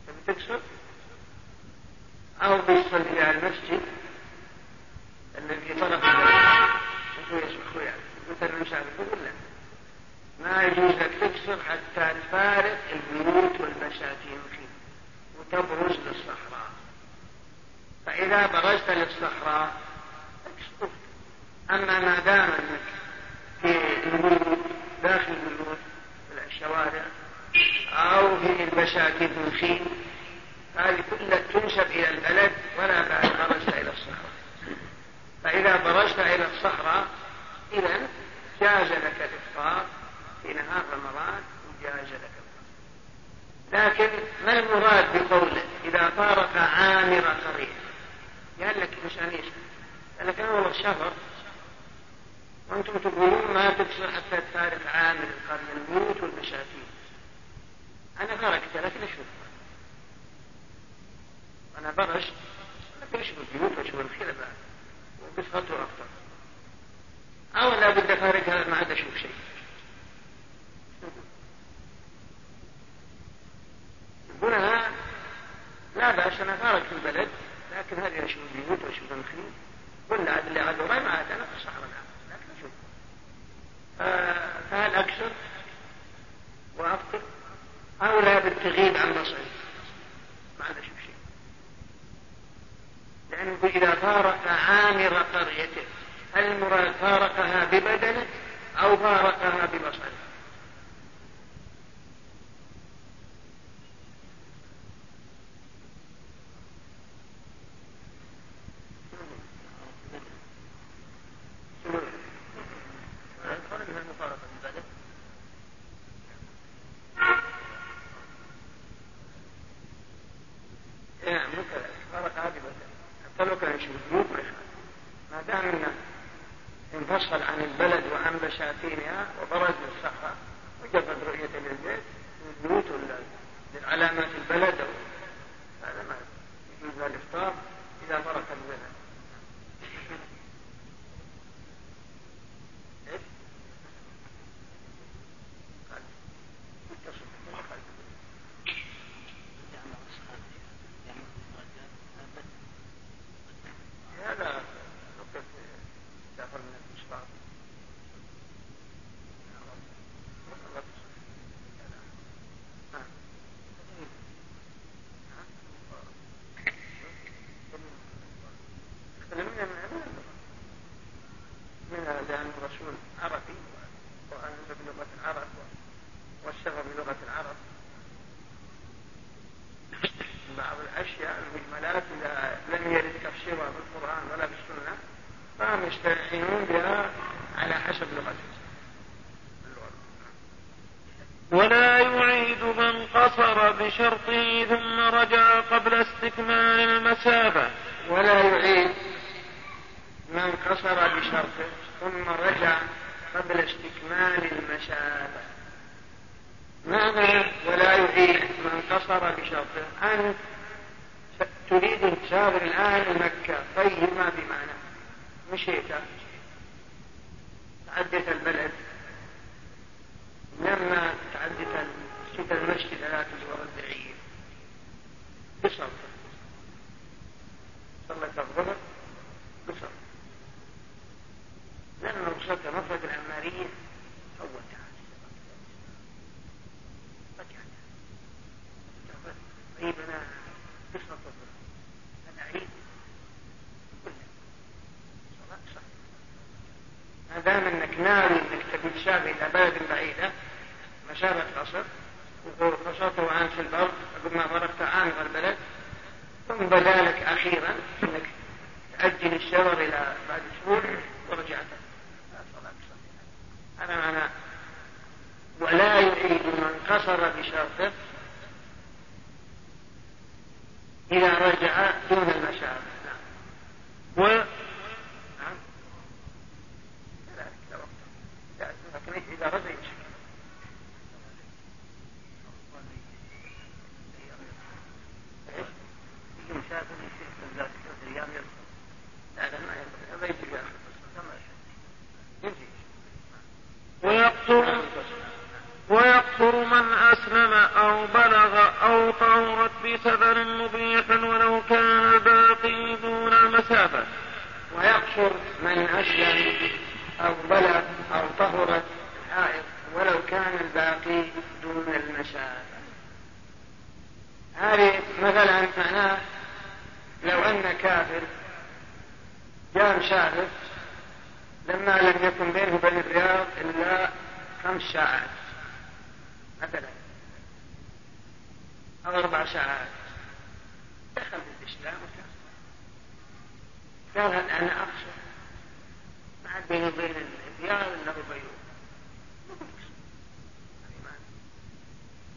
تبي تقصر أو بيصلي على المسجد الذي طرف البلد وهو يسمح يعني مثل المسافر يقول لا. ما يجوز لك تكسر حتى تفارق البيوت والبساتين فيه وتبرز للصحراء. فإذا برزت للصحراء أما ما دام أنك في البيوت داخل البيوت في الشوارع أو في البساتين الخيل هذه كلها تنسب إلى البلد ولا بعد برزت إلى الصحراء. فإذا برزت إلى الصحراء إذا جاز لك الإفطار. في نهار رمضان وجاز لك لكن ما المراد بقوله إذا فارق عامر قرية قال لك مش أنيس قال لك أنا والله شهر. وأنتم تقولون ما تكسر حتى تفارق عامر القرية البيوت والمساكين أنا فرقت لكن أشوف. أنا برشت لكن أشوف البيوت وأشوف الخير بعد. وبصفته أفضل أو لا بد فارقها ما عاد أشوف شيء. هنا لا بأس أنا فارق في البلد لكن هذه أشوف البيوت وأشوف النخيل ولا عاد اللي عاد وراي ما عاد أنا في الصحراء لكن أشوف فهل أكثر وأفطر أو لا بد تغيب عن بصري؟ ما عاد أشوف شيء. لأنه إذا فارق عامر قريته هل المراد فارقها ببدنه أو فارقها ببصره؟ انفصل عن البلد وعن بساتينها وبرز للصحراء مجرد رؤية للبيت البيوت علامات البلد هذا أو طهرت حائض ولو كان الباقي دون المسافة هذه مثلا معناه لو أن كافر جاء مسافر لما لم يكن بينه وبين الرياض إلا خمس ساعات مثلا أو أربع ساعات دخل في الإسلام قال هل أنا أقصر ما عاد بيني وبين ربيع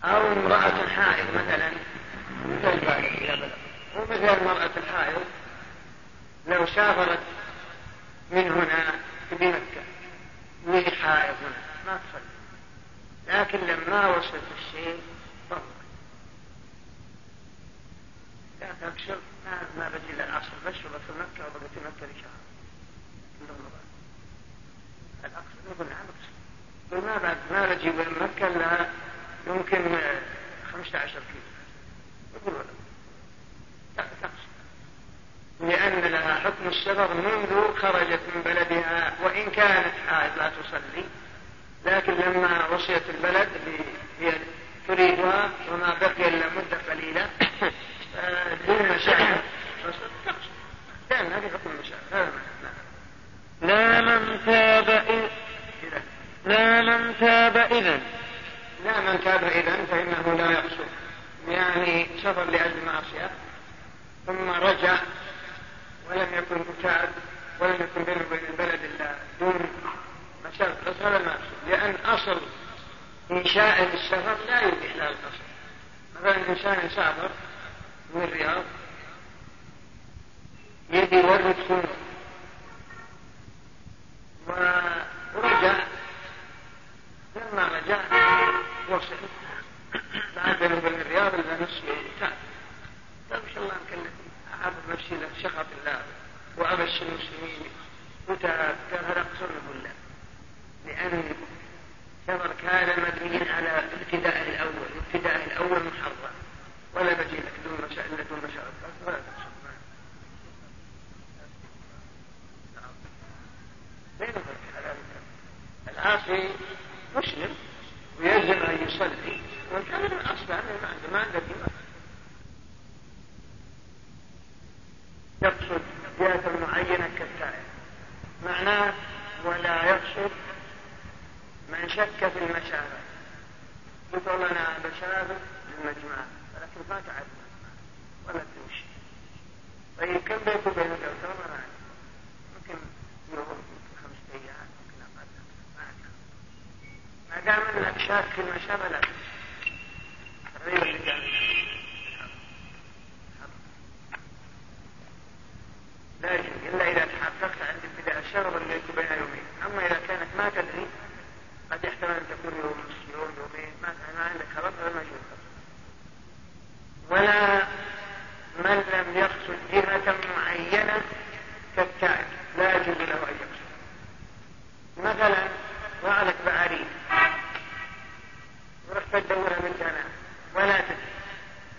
أو امرأة حائض مثلا. مثل ومثل المرأة الحائض. لو سافرت من هنا بمكة وهي حائض هنا. ما تصلي. لكن لما وصلت الشيء طلقت لا تبشر ما ما بدي الا العصر بس في مكة وبقيت مكة لشهر الأقصى. يقول نعم أقصر ما بعد ما بجي من مكة إلا يمكن 15 كيلو. يقول تقصر لأن لها حكم السفر منذ خرجت من بلدها وإن كانت حائض لا تصلي. لكن لما وصلت البلد اللي هي تريدها وما بقي إلا مدة قليلة دون مشاعر لأن هذه حكم المشاعر هذا لا من تاب إذ لا من تاب إذا لا من تاب إذا فإنه لا يقصر. يعني سفر لأجل معصية ثم رجع ولم يكن متعب ولم يكن بينه وبين البلد إلا دون بس هذا ما لأن أصل إنشاء السفر لا يبيح له القصر مثلا إنسان سافر من الرياض يبي يورد خمر ورجع لما رجع وصل. بعد وبين الرياض الا نصف تعب ان شاء الله نكلم أعرض نفسي لسخط الله وأبشر المسلمين. وتعب قال هذا قصر لا لأن سفر كان مبنيا على ابتداء الأول ابتداء الأول محرم. ولا بجي لك دون مسائل دون مسائل العاصي مسلم ويلزم أن يصلي وكان أصلا ما عنده دماغ. يقصد جهة معينة كالتائب معناه ولا يقصد من شك في المشابه يقول أنا بشابه للمجمع ولكن ما تعرف ولا تمشي. طيب كم بينك وبين الأوتار ما أعرف ممكن يوم ممكن خمسة أيام ممكن أقل ما أعرف أنك شاك في المشابه لا. تمشي الريب اللي كان لا يجوز. إلا إذا تحققت عند ابتداء الشهر اللي بين يومين أما إذا كانت ما تدري قد يحتمل أن تكون يوم يوم يومين ما عندك حتى تدورها مكانها ولا تدري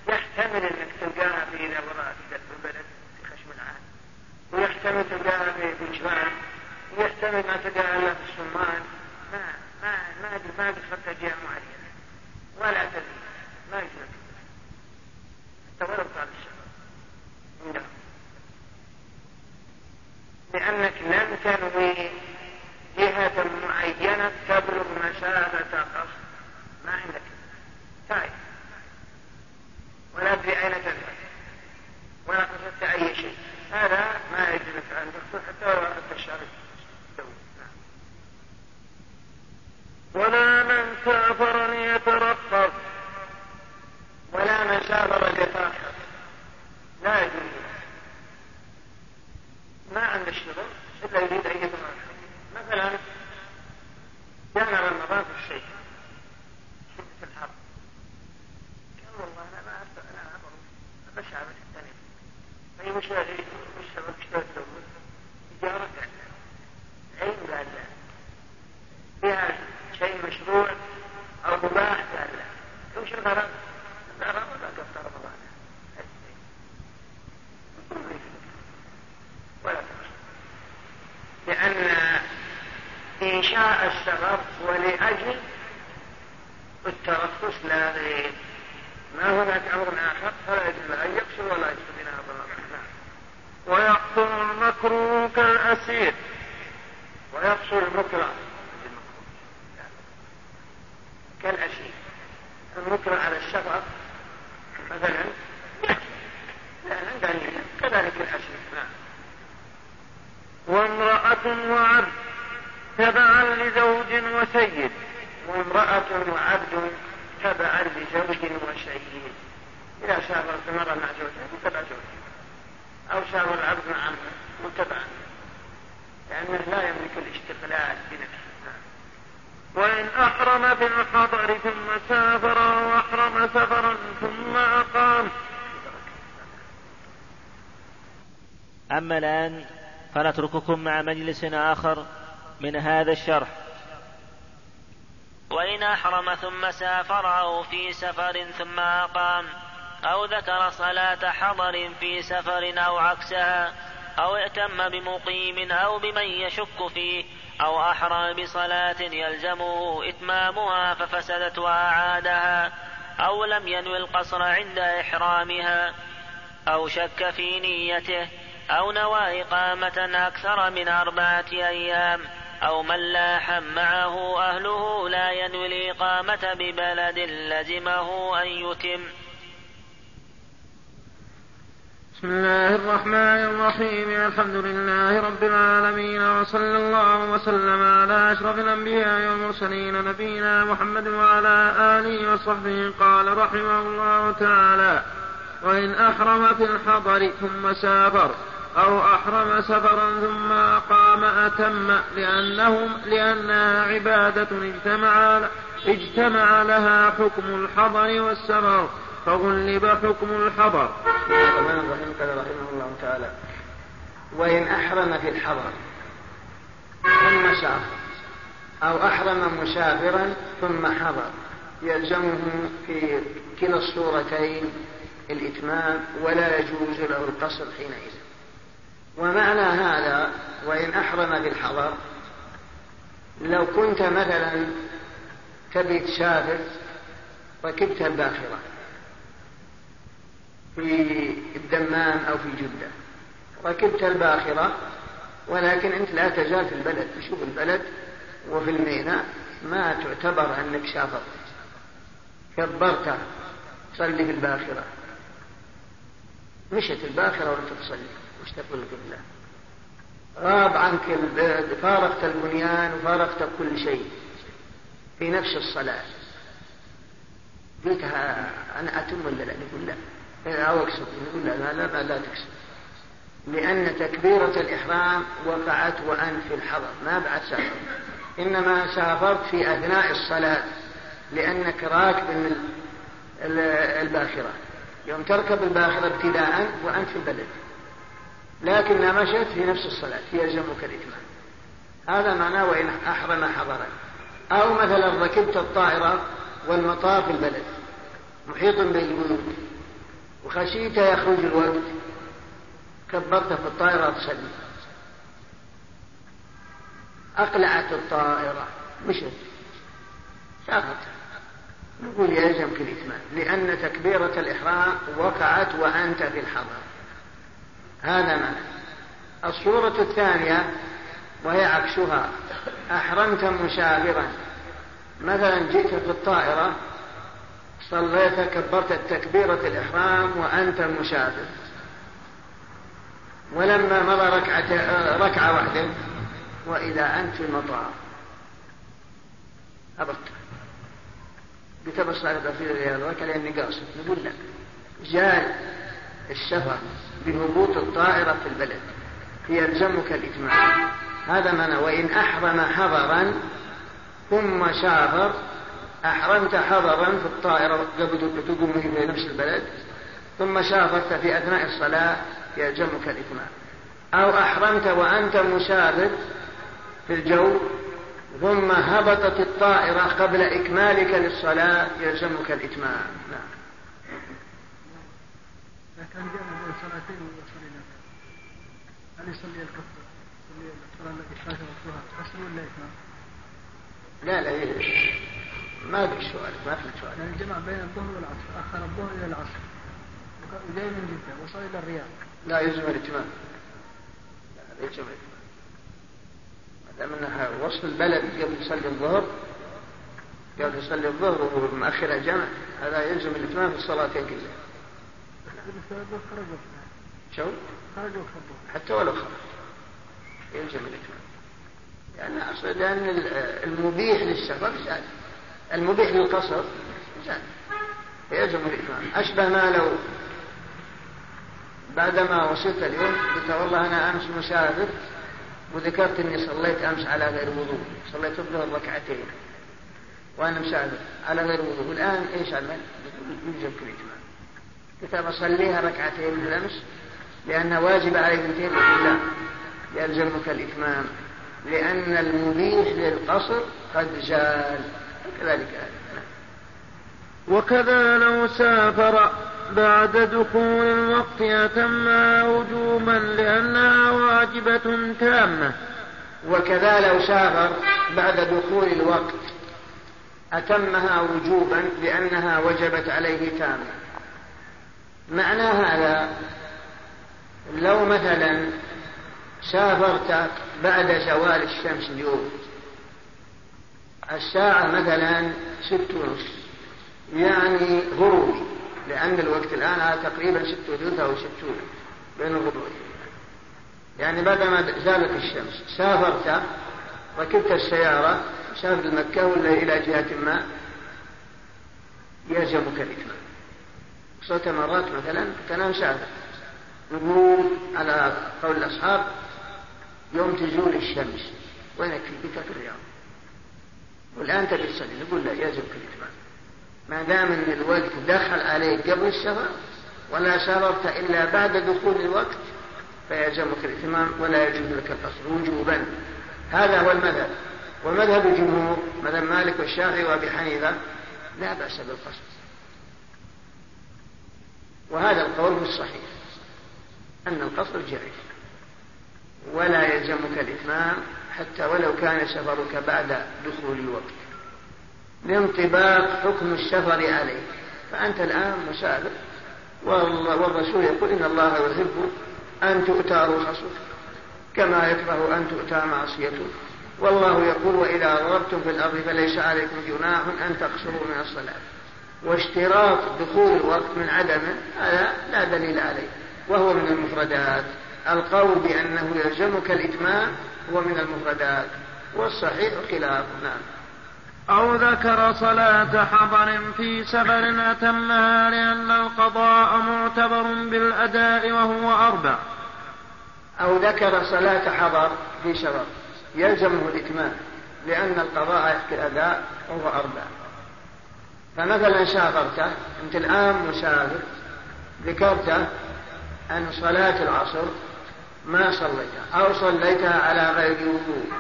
يحتمل انك تلقاها في اذا وضعت في البلد في خشم العام ويحتمل تلقاها في بجبان ما تلقاها الا في الصمان ما ما ما ما دخلت جهه أحرم في الحضر ثم سافر أو أحرم سفرا ثم أقام. أما الآن فنترككم مع مجلس آخر من هذا الشرح. وإن أحرم ثم سافر أو في سفر ثم أقام أو ذكر صلاة حضر في سفر أو عكسها أو ائتم بمقيم أو بمن يشك فيه أو أحرم بصلاة يلزمه إتمامها ففسدت وأعادها أو لم ينوي القصر عند إحرامها أو شك في نيته أو نوى إقامة أكثر من أربعة أيام أو من لاح معه أهله لا ينوي الإقامة ببلد لزمه أن يتم بسم الله الرحمن الرحيم. الحمد لله رب العالمين وصلى الله وسلم على أشرف الأنبياء والمرسلين نبينا محمد وعلى آله وصحبه. قال رحمه الله تعالى وإن أحرم في الحضر ثم سافر أو أحرم سفرا ثم أقام أتم لأنهم لأنها عبادة اجتمع اجتمع لها حكم الحضر والسفر. فغلب حكم الحضر. الرحمن الرحيم قال رحمه الله تعالى: وإن أحرم في الحضر ثم سافر أو أحرم مسافرا ثم حضر يلزمه في كلا الصورتين الإتمام ولا يجوز له القصر حينئذ. ومعنى هذا وإن أحرم بالحضر لو كنت مثلا تبي تسافر ركبت الباخرة في الدمام أو في جدة. ركبت الباخرة ولكن أنت لا تزال في البلد. تشوف البلد وفي الميناء ما تعتبر أنك سافرت كبرت تصلي في الباخرة. مشت الباخرة وأنت تصلي. وش تقول القبلة غاب عنك البلد فارقت البنيان وفارقت كل شيء في نفس الصلاة. قلتها أنا أتم ولا لا؟ نقول لا. أو أقصد نقول لا لا لا, لا تقصد لأن تكبيرة الإحرام وقعت وأنت في الحضر ما بعد سافر إنما سافرت في أثناء الصلاة لأنك راكب الباخرة. يوم تركب الباخرة ابتداء وأنت في البلد. لكنها مشت في نفس الصلاة يلزمك الإتمام. هذا معناه وإن أحرم حضرا. أو مثلا ركبت الطائرة والمطار في البلد. محيط بالبيوت. وخشيت يخرج الوقت كبرت في الطائرة تصلي أقلعت الطائرة. مشت سافرت نقول يلزمك الإتمام. لأن تكبيرة الإحرام وقعت وأنت في الحضر. هذا معنى. الصورة الثانية وهي عكسها. أحرمت مسافرا مثلا جئت في الطائرة صليت كبرت تكبيرة الإحرام وأنت مسافر ولما مضى ركعة ركعة واحدة وإذا أنت في المطار. أبط. قلت بصلي في الركعة لأني قاصد نقول لا جاء السفر بهبوط الطائرة في البلد يلزمك الإتمام هذا معنى وإن أحرم حضرا ثم سافر أحرمت حضرا في الطائرة قبل تقوم في نفس البلد ثم سافرت في أثناء الصلاة يلزمك الإتمام أو أحرمت وأنت مسافر في الجو ثم هبطت الطائرة قبل إكمالك للصلاة يلزمك الإتمام نعم. كان جمع بين صلاتين ويصلي هل يصلي الكفر يصلي الصلاة التي فاتت وقتها قصر ولا إتمام؟ لا لا ما في سؤال ما في سؤال. يعني جمع بين الظهر والعصر أخر الظهر إلى العصر. وجاي من جدة وصل إلى الرياض. لا يلزم الاتمام لا يلزم الاتمام ما دام إنها وصل البلد قبل يصلي الظهر قبل يصلي الظهر وهو مأخر الجمع هذا يلزم الاتمام في الصلاتين كلها شو؟ خرج حتى ولو خرج. يلزم الاتمام لأن أصل لأن المبيح للسفر زاد المبيح للقصر زاد يلزم الإتمام أشبه ما لو بعدما وصلت اليوم قلت والله أنا أمس مسافر وذكرت أني صليت أمس على غير وضوء. صليت الظهر ركعتين وأنا مسافر على غير وضوء. والآن إيش عمل؟ يلزم كل إتمام قلت بصليها ركعتين من الأمس لأنها واجبة علي بنتين لا يلزمك الإتمام لأن المبيح للقصر قد زال كذلك. وكذا لو سافر بعد دخول الوقت أتمها وجوبا لأنها واجبة تامة. وكذا لو سافر بعد دخول الوقت أتمها وجوبا لأنها وجبت عليه تامة. معنى هذا لو مثلا سافرت بعد زوال الشمس اليوم الساعة مثلا ست ونصف يعني غروبي لأن الوقت الآن تقريبا ست وثلث أو ستون بين الغروب يعني بعدما زالت الشمس سافرت ركبت السيارة سافر لمكة ولا إلى جهة ما؟ يلزمك الإتمام صوت مرات مثلا تنام سافر نقول على قول الأصحاب يوم تزول الشمس. وينك؟ في في الرياض والآن تبي تصلي نقول لا يجب الإتمام ما دام أن الوقت دخل عليك قبل السفر ولا سافرت إلا بعد دخول الوقت فيلزمك الإتمام ولا يجوز لك القصر وجوبا. هذا هو المذهب. ومذهب الجمهور مذهب مالك والشافعي وأبي حنيفة لا بأس بالقصر. وهذا القول الصحيح أن القصر جائز. ولا يلزمك الإتمام حتى ولو كان سفرك بعد دخول الوقت. لانطباق حكم السفر عليك. فأنت الآن مسافر والرسول يقول إن الله يحب أن تؤتى رخصه كما يكره أن تؤتى معصيته والله يقول وإذا ضربتم في الأرض فليس عليكم جناح أن تقصروا من الصلاة. واشتراط دخول الوقت من عدمه هذا لا دليل عليه. وهو من المفردات. القول بأنه يلزمك الإتمام هو من المفردات. والصحيح خلاف نعم. أو ذكر صلاة حضر في سفر أتمها لأن القضاء معتبر بالأداء وهو أربع. أو ذكر صلاة حضر في سفر يلزمه الإتمام لأن القضاء يحكي الأداء وهو أربع. فمثلا سافرت أنت الآن مسافر ذكرت أن صلاة العصر ما صليتها أو صليتها على غير وضوء.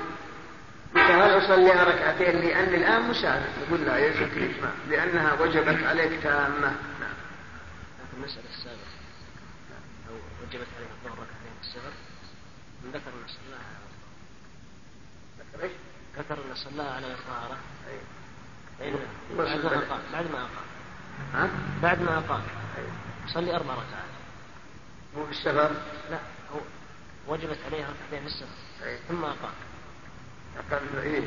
هل أصليها ركعتين؟ لأن الآن مسافر يقول لا يلزمك الإتمام لأنها وجبت عليك تامة. نعم. المسألة السابقة. أو وجبت عليه الظهر ركعتين في السفر. من ذكر أن صلاها على ذكر إيش؟ ذكر أن صلاها على طهارة أيوة. فإن بس بعد ما. أقام. بعد ما أقام. ها؟ بعد ما أقام. صلي أربع ركعات. مو في السفر؟ لا. وجبت عليه ركعتين في السفر أيوة. ثم أقام. قال إيه؟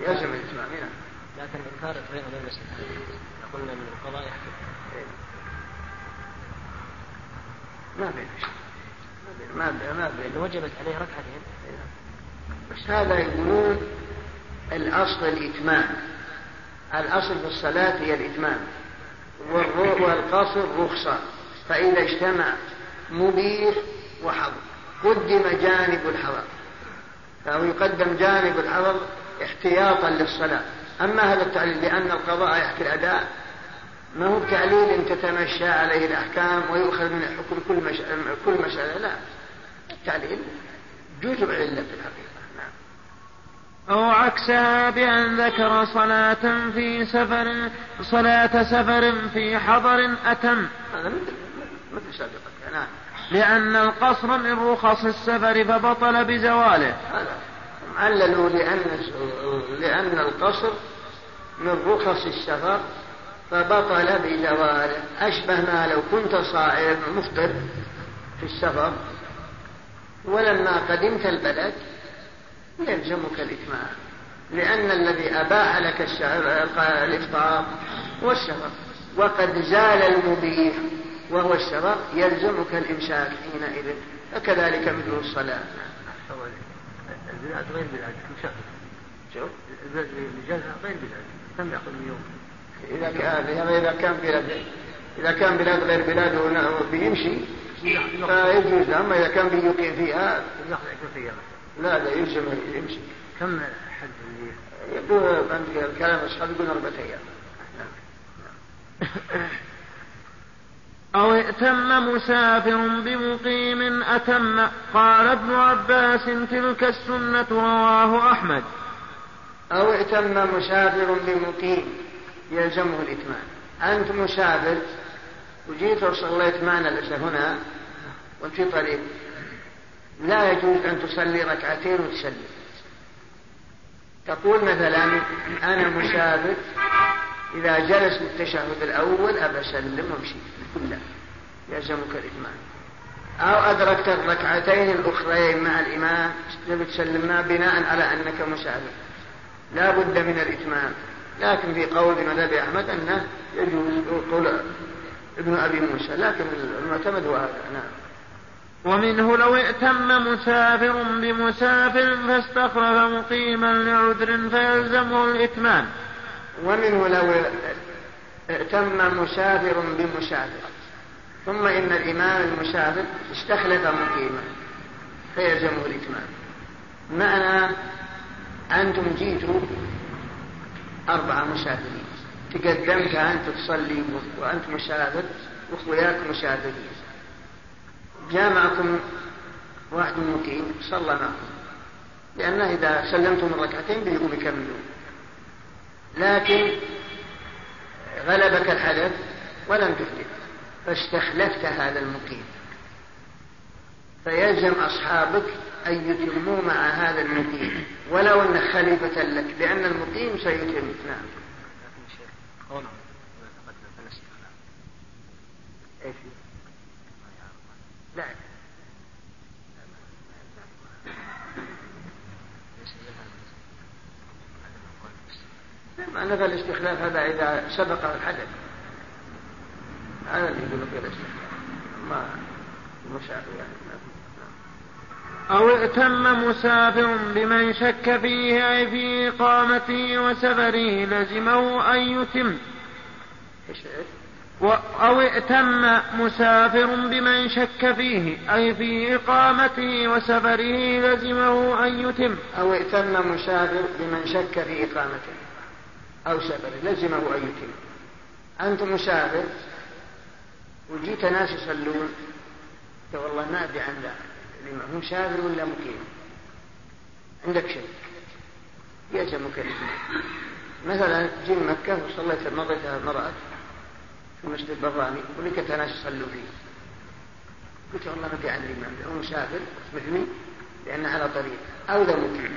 يلزم الإتمام نعم لكن إنكار الفريق بين المسألتين قلنا من القضاء يحكم. إيه. ما بين. ما بين ما بين وجبت عليه ركعتين. بس هذا يقولون الأصل الإتمام الأصل في الصلاة هي الإتمام والقصر رخصة. فإذا اجتمع مبيح وحظر قدم جانب الحظر فهو يقدم جانب الحظر احتياطا للصلاة. أما هذا التعليل لأن القضاء يحكي الأداء. ما هو بتعليل تتمشى عليه الأحكام ويؤخذ من حكم كل, مش... كل مسألة. لا. التعليل جزء علة في الحقيقة. نعم. أو عكسها بأن ذكر صلاة في سفر صلاة سفر في حضر أتم. هذا مثل مثل سابقا نعم. لأن القصر من رخص السفر فبطل بزواله. عللوا لأن لأن القصر من رخص السفر فبطل بزواله. أشبه ما لو كنت صائم مفطر في السفر. ولما قدمت البلد يلزمك الإتمام لأن الذي أباح لك الإفطار هو السفر وقد زال المبيح وهو السفر يلزمك الإمساك حينئذ. فكذلك مثل الصلاة. البلاد غير بلاد مشاكل. شوف البلاد الإجازة غير بلاد كم يأخذ من يوم؟ إذا كان إذا كان بلاد إذا كان بلاد غير بلاده ون- بيمشي. فيجوز. أما إذا كان بيقيم فيها لا لا يلزم يمشي. كم حد اللي يقول عند كلام أصحاب يقول أربعة أيام. أو ائتم مسافر بمقيم أتم. قال ابن عباس تلك السنة رواه أحمد. أو ائتم مسافر بمقيم. يلزمه الإتمام أنت مسافر. وجيت وصليت معنا العشاء هنا. وأنت في طريق. لا يجوز أن تصلي ركعتين وتسلم. تقول مثلا أنا مسافر. إذا جلس للتشهد الأول أبى أسلم وأمشي. لا يلزمك الإتمام أو أدركت الركعتين الأخرين مع الإمام تبي تسلمها بناء على أنك مسافر. لا بد من الإتمام لكن في قول مذهب أحمد أنه يجوز قول ابن أبي موسى لكن المعتمد هو هذا. نعم. ومنه لو ائتم مسافر بمسافر فاستخلف مقيما لعذر فيلزمه الإتمام. ومنه لو ائتم مسافر بمسافر ثم إن الإمام المسافر استخلف مقيما فيلزمه الإتمام. معنى أنتم جيتوا أربعة مسافرين تقدمت أنت تصلي وأنت مسافر وأخوياك مسافرين جاء معكم واحد مقيم صلى معكم لأنه إذا سلمتم الركعتين بيقوم يكملون. لكن غلبك الحدث ولم تحدث فاستخلفت هذا المقيم. فيلزم أصحابك أن يتموا مع هذا المقيم ولو أن خليفة لك لأن المقيم سيتم. نعم. لا ليس لها عدم القول ما نفى الاستخلاف هذا إذا سبق الحدث. هذا اللي يقول لك الاستخلاف. ما المسافر يعني. أو ائتم مسافر بمن شك فيه أي في إقامته وسفره لزمه أن يتم؟ و- أو ائتم مسافر بمن شك فيه أي في إقامته وسفره لزمه أن يتم. أو ائتم مسافر بمن شك في إقامته. أو سفره لزمه أن يتم. أنت مسافر وجيت ناس يصلون قلت والله ما أدري عن اللي هو مسافر ولا مقيم؟ عندك شك يلزمك الإتمام مثلا جي مكة وصليت مريتها مرأة في مسجد البراني ولقيت ناس يصلوا فيه. قلت والله ما في عندي إمام لو مسافر مثلي لأنه على طريق أو ذا متعب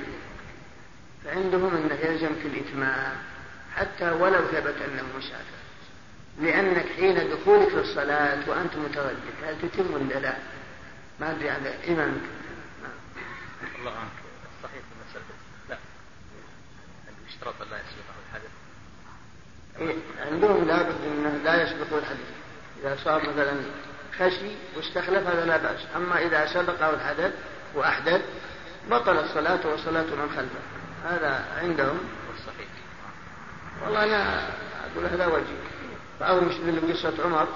فعندهم أنه يلزمك الإتمام حتى ولو ثبت أنه مسافر لأنك حين دخولك للصلاة وأنت متردد هل تتم ولا لا؟ ما أدري على إمامك. الله عنك. صحيح في مسألة لا. اشترط لا يسبقه الحدث إيه، عندهم لابد انه لا يسبقه الحدث إذا صار مثلا خشي واستخلف هذا لا بأس. أما إذا سبقه الحدث وأحدث بطلت صلاته وصلاة من خلفه. هذا عندهم. والله أنا أقول هذا وجه بعض المسلمين بقصه عمر.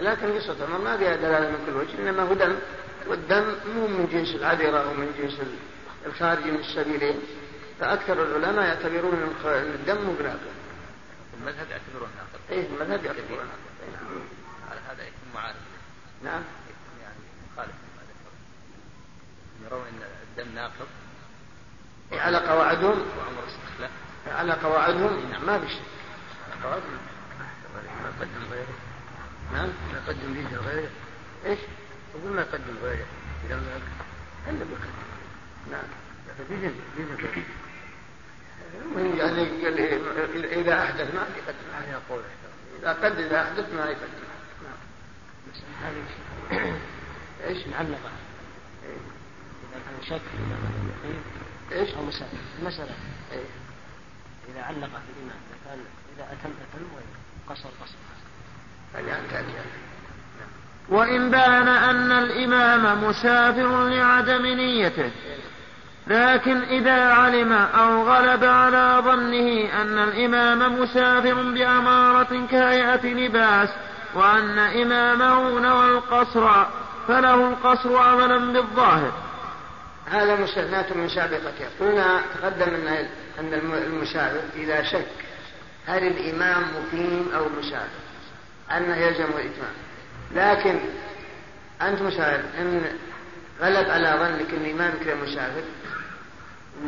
لكن قصة عمر ما فيها دلالة من كل وجه إنما هو دم. والدم مو من جنس العذرة ومن جنس الخارج من السبيلين. فأكثر العلماء يعتبرون إن الدم مو بناقض المذهب يعتبرون ناقض إيه المذهب يعتبرون ناقض نعم. على هذا يكون معارض. نعم. يعني مخالف يرون إن الدم ناقض إيه على قواعدهم. وعمر استخلاف على قواعدهم نعم ما في على قواعدهم. ما قدم غيره. نعم؟ ما قدم به غيره. إيش؟ يقول ما قدم غيره. إذا ما الا بقدم نعم. فبيجن بيجن غيره. يعني إيه، إذا أحدث ما يقدم. هذا يقول إذا قد إذا أحدث ما يقدم. نعم. هذه إيش؟ معلقة إذا كان شك في الإمام المقيم إيش؟ أو مسألة. المسألة إيه. إذا علق في الإمام إذا كان إذا أتم أتم وقصر قصر أن تأتي وإن بان أن الإمام مسافر لعدم نيته لكن إذا علم أو غلب على ظنه أن الإمام مسافر بأمارة كهيئة لباس وأن إمامه نوى القصر فله القصر عملا بالظاهر. هذا مستثناة من سابقتها قلنا تقدم أن أن المسافر إذا شك هل الإمام مقيم أو مسافر أنه يلزم الإتمام. لكن أنت مسافر إن غلب على ظنك أن إمامك مسافر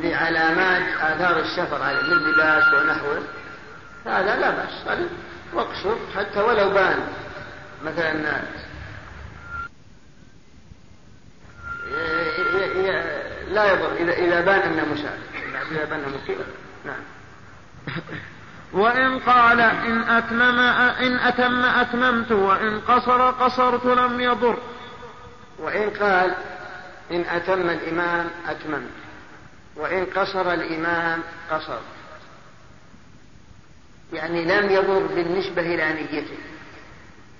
لعلامات آثار السفر عليه من لباس ونحوه هذا لا بأس واقصر حتى ولو بان مثلا لا يضر إذا إذا بان أنه مسافر نعم. وإن قال إن أتمم إن أتم أتممت وإن قصر قصرت لم يضر. وإن قال إن أتم الإمام أتممت. وإن قصر الإمام قصر يعني لم يضر بالنسبة إلى نيته.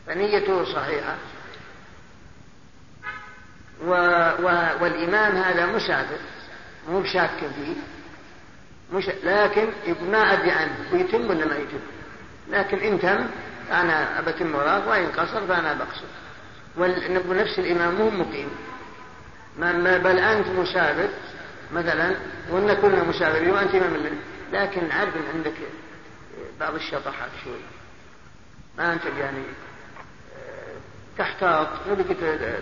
فنيته صحيحة. و و والإمام هذا مسافر مو بشاك فيه. مش لكن ما أدري عنه ويتم ولا ما يتم؟ لكن إن تم أنا أبتم وراه وإن قصر فأنا بقصر. ونفس الإمام مو مقيم. ما بل أنت مسافر مثلا وإن كنا مسافرين وأنت إمام لنا لكن عارف إن عندك بعض الشطحات شوي. ما أنت يعني تحتاط نبيك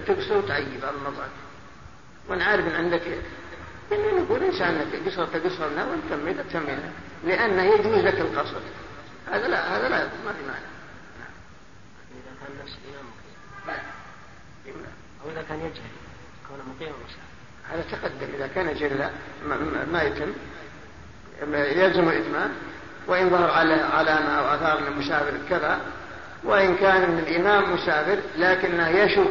تقصر وتعيب بعض المرات. وأنا عارف إن عندك يعني نقول إنسان قصرت قصرنا وإن تميت تمينا لأنه يجوز لك القصر هذا لا هذا لا ما في معنى. إذا كان نفس الإمام مقيم. أو إذا كان يجهل كونه مقيم هذا تقدم إذا كان جلا ما يتم. يلزم الإتمام. وإن ظهر على علامة أو آثار من المسافر كذا. وإن كان من الإمام مسافر لكنه يشك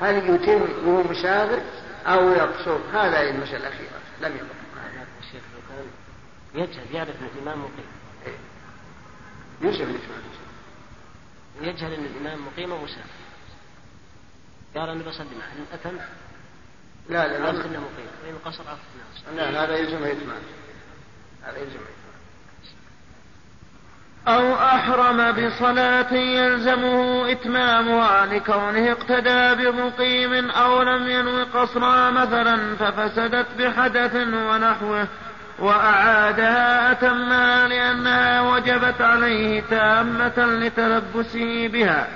هل يتم وهو مسافر أو يقصر. هذا هي المسألة الأخيرة لم يضر الشيخ لو كان يجهل يعرف أن الإمام مقيم. يوسف يجهل أن الإمام. مقيم ومسافر قال أنا بصلي معه إن أتم؟ لا لا عرفت أنه مقيم. وإن قصر عرفت أنه لا هذا يلزم الإتمام هذا يلزم الإتمام أو أحرم بصلاة يلزمه إتمامها لكونه اقتدى بمقيم أو لم ينو قصرا مثلا ففسدت بحدث ونحوه وأعادها أتمها لأنها وجبت عليه تامة لتلبسه بها.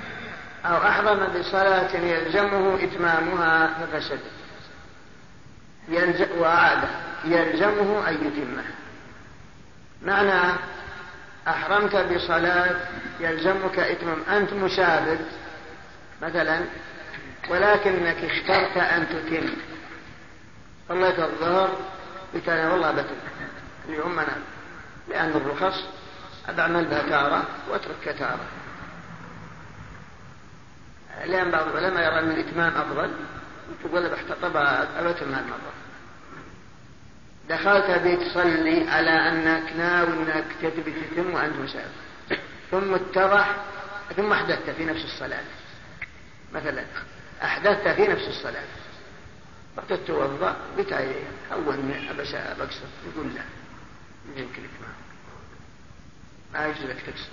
أو أحرم بصلاة يلزمه إتمامها ففسدت. يلزم وأعادها يلزمه أن يتمها. معنى أحرمت بصلاة يلزمك إتمام أنت مسافر مثلا ولكنك اخترت أن تتم. صليت الظهر بكان والله بتم. اليوم أنا لأن الرخص أعمل بها تارة وأترك تارة لأن بعض العلماء يرى أن الإتمام أفضل تقول طب أبتم هذا المرة دخلت بيت تصلي على أنك ناوي أنك تبي تتم وأنت مسافر ثم اتضح ثم أحدثت في نفس الصلاة. مثلا أحدثت في نفس الصلاة. وقت تتوضأ بتاعي أول أبشا بقصر يقول لا يمكن إتمام ما يجوز تكسر.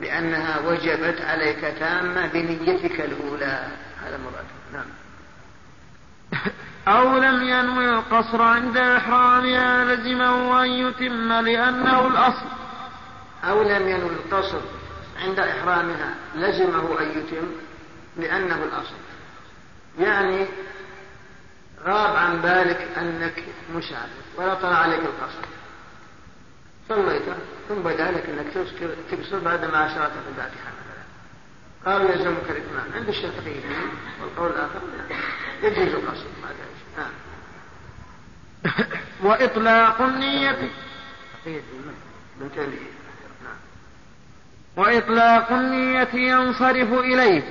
لأنها وجبت عليك تامة بنيتك الأولى. هذا مراد. نعم. أو لم ينوي القصر عند إحرامها لزمه أن يتم لأنه الأصل. أو لم ينوي القصر عند إحرامها لزمه أن يتم لأنه الأصل. يعني غاب عن بالك أنك مسافر ولا طلع عليك القصر. صليت ثم بدا لك أنك تقصر بعد ما أشرت في الفاتحة مثلا. قالوا يلزمك الإتمام. عند الشافعيين والقول الآخر يجوز القصر. نعم وإطلاق النية. وإطلاق النية ينصرف إليه.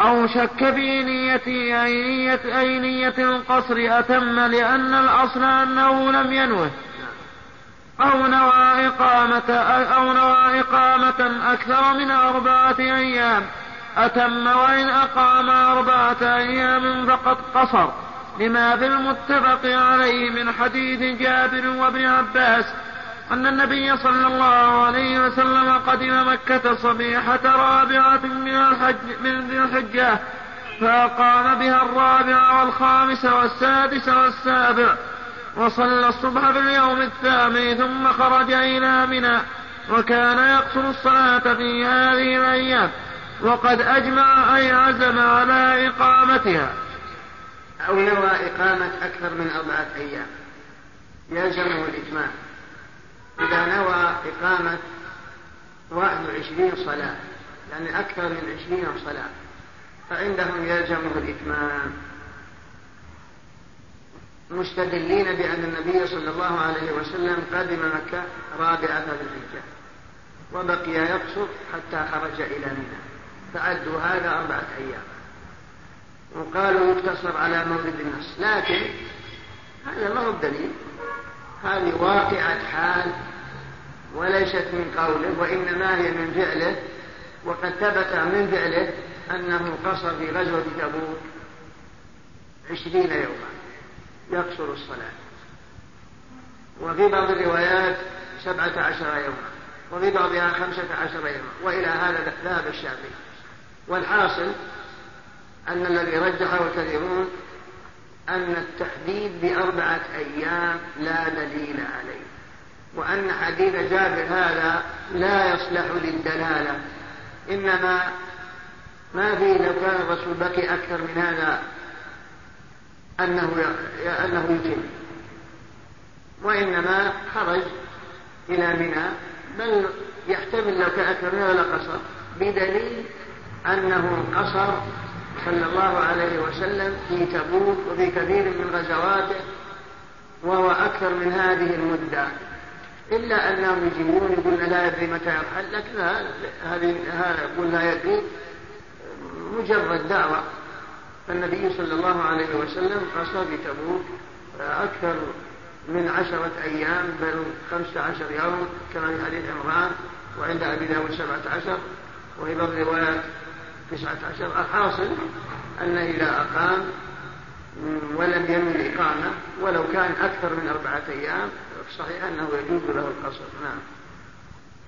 أو شك في نية أي نية, أي نية القصر أتم لأن الأصل أنه لم ينوه. أو نوى إقامة أو نوى إقامة أكثر من أربعة أيام. أتم وإن أقام أربعة أيام فقد قصر. لما في المتفق عليه من حديث جابر وابن عباس أن النبي صلى الله عليه وسلم قدم مكة صبيحة رابعة من الحج من ذي الحجة فأقام بها الرابع والخامس والسادس والسابع وصلى الصبح في اليوم الثامن ثم خرج إلى منى وكان يقصر الصلاة في هذه الأيام وقد أجمع أي عزم على إقامتها. أو نوى إقامة أكثر من أربعة أيام. يلزمه الإتمام إذا نوى إقامة واحد وعشرين صلاة يعني أكثر من عشرين صلاة فعندهم يلزمه الإتمام مستدلين بأن النبي صلى الله عليه وسلم قدم مكة رابعة ذي الحجة وبقي يقصر حتى خرج إلى منى. فعدوا هذا أربعة أيام. وقالوا يقتصر على مولد النص لكن هذا ما هو الدليل. هذه واقعة حال وليست من قوله وإنما هي من فعله. وقد ثبت من فعله أنه قصر في غزوة تبوك عشرين يوما يقصر الصلاة. وفي بعض الروايات سبعة عشر يوما وفي بعضها خمسة عشر يوما وإلى هذا ذهب الشافعي. والحاصل أن الذي رجحه الكثيرون أن التحديد بأربعة أيام لا دليل عليه وأن حديث جابر هذا لا يصلح للدلالة إنما ما في لو كان الرسول بكي أكثر من هذا أنه أنه يتم. وإنما خرج إلى منى بل يحتمل لو كان أكثر من هذا لقصر بدليل أنه قصر صلى الله عليه وسلم في تبوك وفي كثير من غزواته وهو أكثر من هذه المدة. إلا أنهم يجيبون يقولون لا يدري متى يرحل لكن هذه يقول لا يدري مجرد دعوة. فالنبي صلى الله عليه وسلم قصر في تبوك أكثر من عشرة أيام بل خمسة عشر يوم كما في حديث عمران وعند أبي داود سبعة عشر. وفي بعض الروايات تسعة عشر الحاصل أن إذا أقام ولم ينوي الإقامة ولو كان أكثر من أربعة أيام صحيح أنه يجوز له القصر. نعم.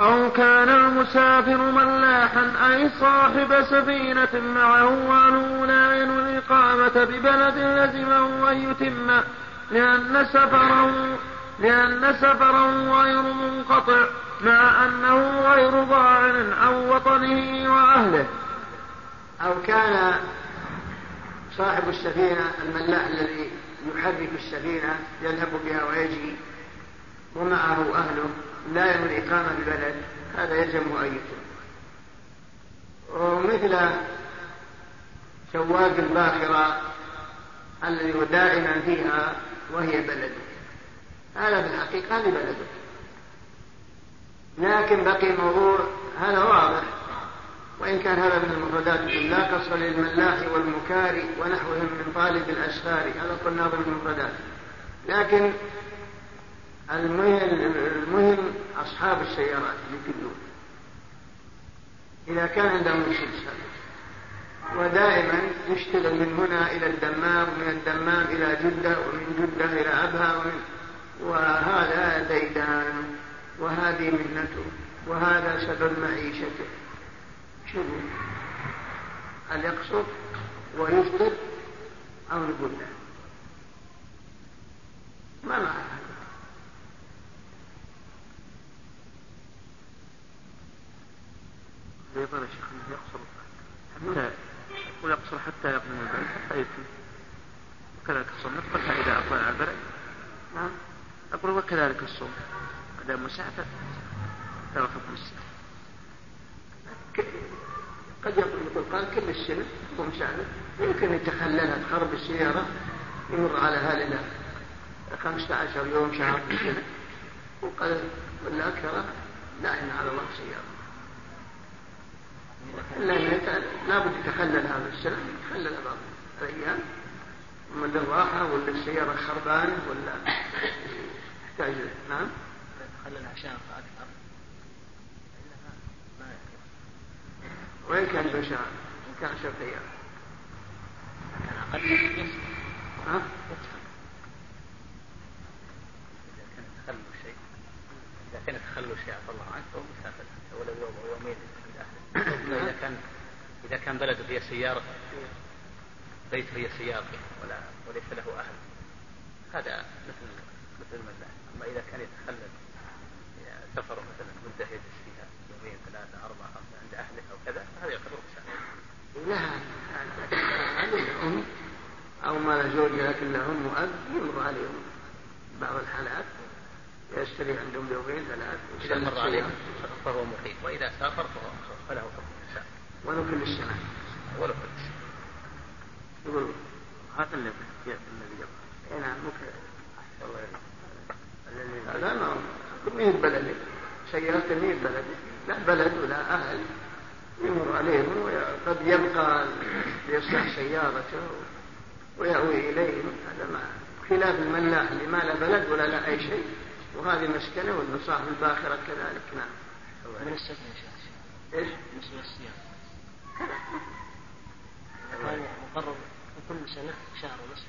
أو كان المسافر ملاحا أي صاحب سفينة معه وأنه لا ينوي الإقامة ببلد لزمه أن يتم لأن سفره لأن سفره غير منقطع مع أنه غير ضاعن عن وطنه وأهله. أو كان صاحب السفينة الملاح الذي يحرك السفينة يذهب بها ويجي ومعه أهله لا يمن إقامة البلد هذا يلزمه أن يتم ومثل سواق الباخرة الذي هو دائما فيها وهي بلده. هذا في الحقيقة هذه بلده. لكن بقي الموضوع هذا واضح. وإن كان هذا من المفردات لا قصر للملاح والمكاري ونحوهم من طالب الأسفار. هذا قلنا ضمن المفردات. لكن المهم, المهم أصحاب السيارات يكلون إذا كان عندهم سلسلة ودائما يشتغل من هنا إلى الدمام ومن الدمام إلى جدة ومن جدة إلى أبها ومن وهذا ديدان وهذه مهنته وهذا سبب معيشته. شو هل يقصد ويفطر أو نقول لا ما معنى هذا؟ يقول يا شيخ يقصر حتى يقول يقصر حتى يقدم البلد حتى يتم وكذلك الصوم نفقدها إذا أطلع على البلد نعم. أقول وكذلك الصوم. ما دام مسافر ترى حكم السنة قد يقول قال كل السنة هو مسافر يمكن يتخللها تخرب السيارة يمر على هذه 15 يوم شهر في السنة ولا أكثر دائما على الله سيارة إلا لابد يتخلل هذا السنة يتخلل بعض الأيام. من الراحة ولا السيارة خربانة ولا يحتاج نعم. تخلل عشان أكثر وإن كان بشار إن كان عشرة أيام. كان أقل ها؟ إذا كان تخلوا شيء. عفى الله عنك فهو مسافر. ولو يوم أو يومين عند أهله إذا كان إذا كان بلده هي سيارة بيته هي سيارته ولا وليس له أهل. هذا مثل مثل الملاح أما إذا كان يتخلل سفر مثلا مدة يجلس فيها يومين ثلاثة أربعة خمسة عند أهله أو كذا فهذا يعتبر مسافر لها الأم أو ما لا زوج لكن لهم مؤذن يمر عليهم بعض الحالات يشتري عندهم يومين ثلاث إذا مر عليهم. فهو مقيم. وإذا سافر فهو فله حكم المسافر ولو كل السنة. ولو كل سنة يقول هذا الذي الذي يبقى اي نعم ممكن. هذا ما مين بلدي. سيارة مين بلدي. لا بلد ولا أهل. يمر عليهم وقد يبقى ليصلح سيارته ويأوي إليهم. هذا ما خلاف الملاح اللي ما لا بلد ولا لا أي شيء. وهذه مسكنة والمصاحف الباخرة كذلك. نعم. من السفن يا شيخ؟ إيش؟ بالنسبة للصيام. كان مقرر كل سنة شهر ونصف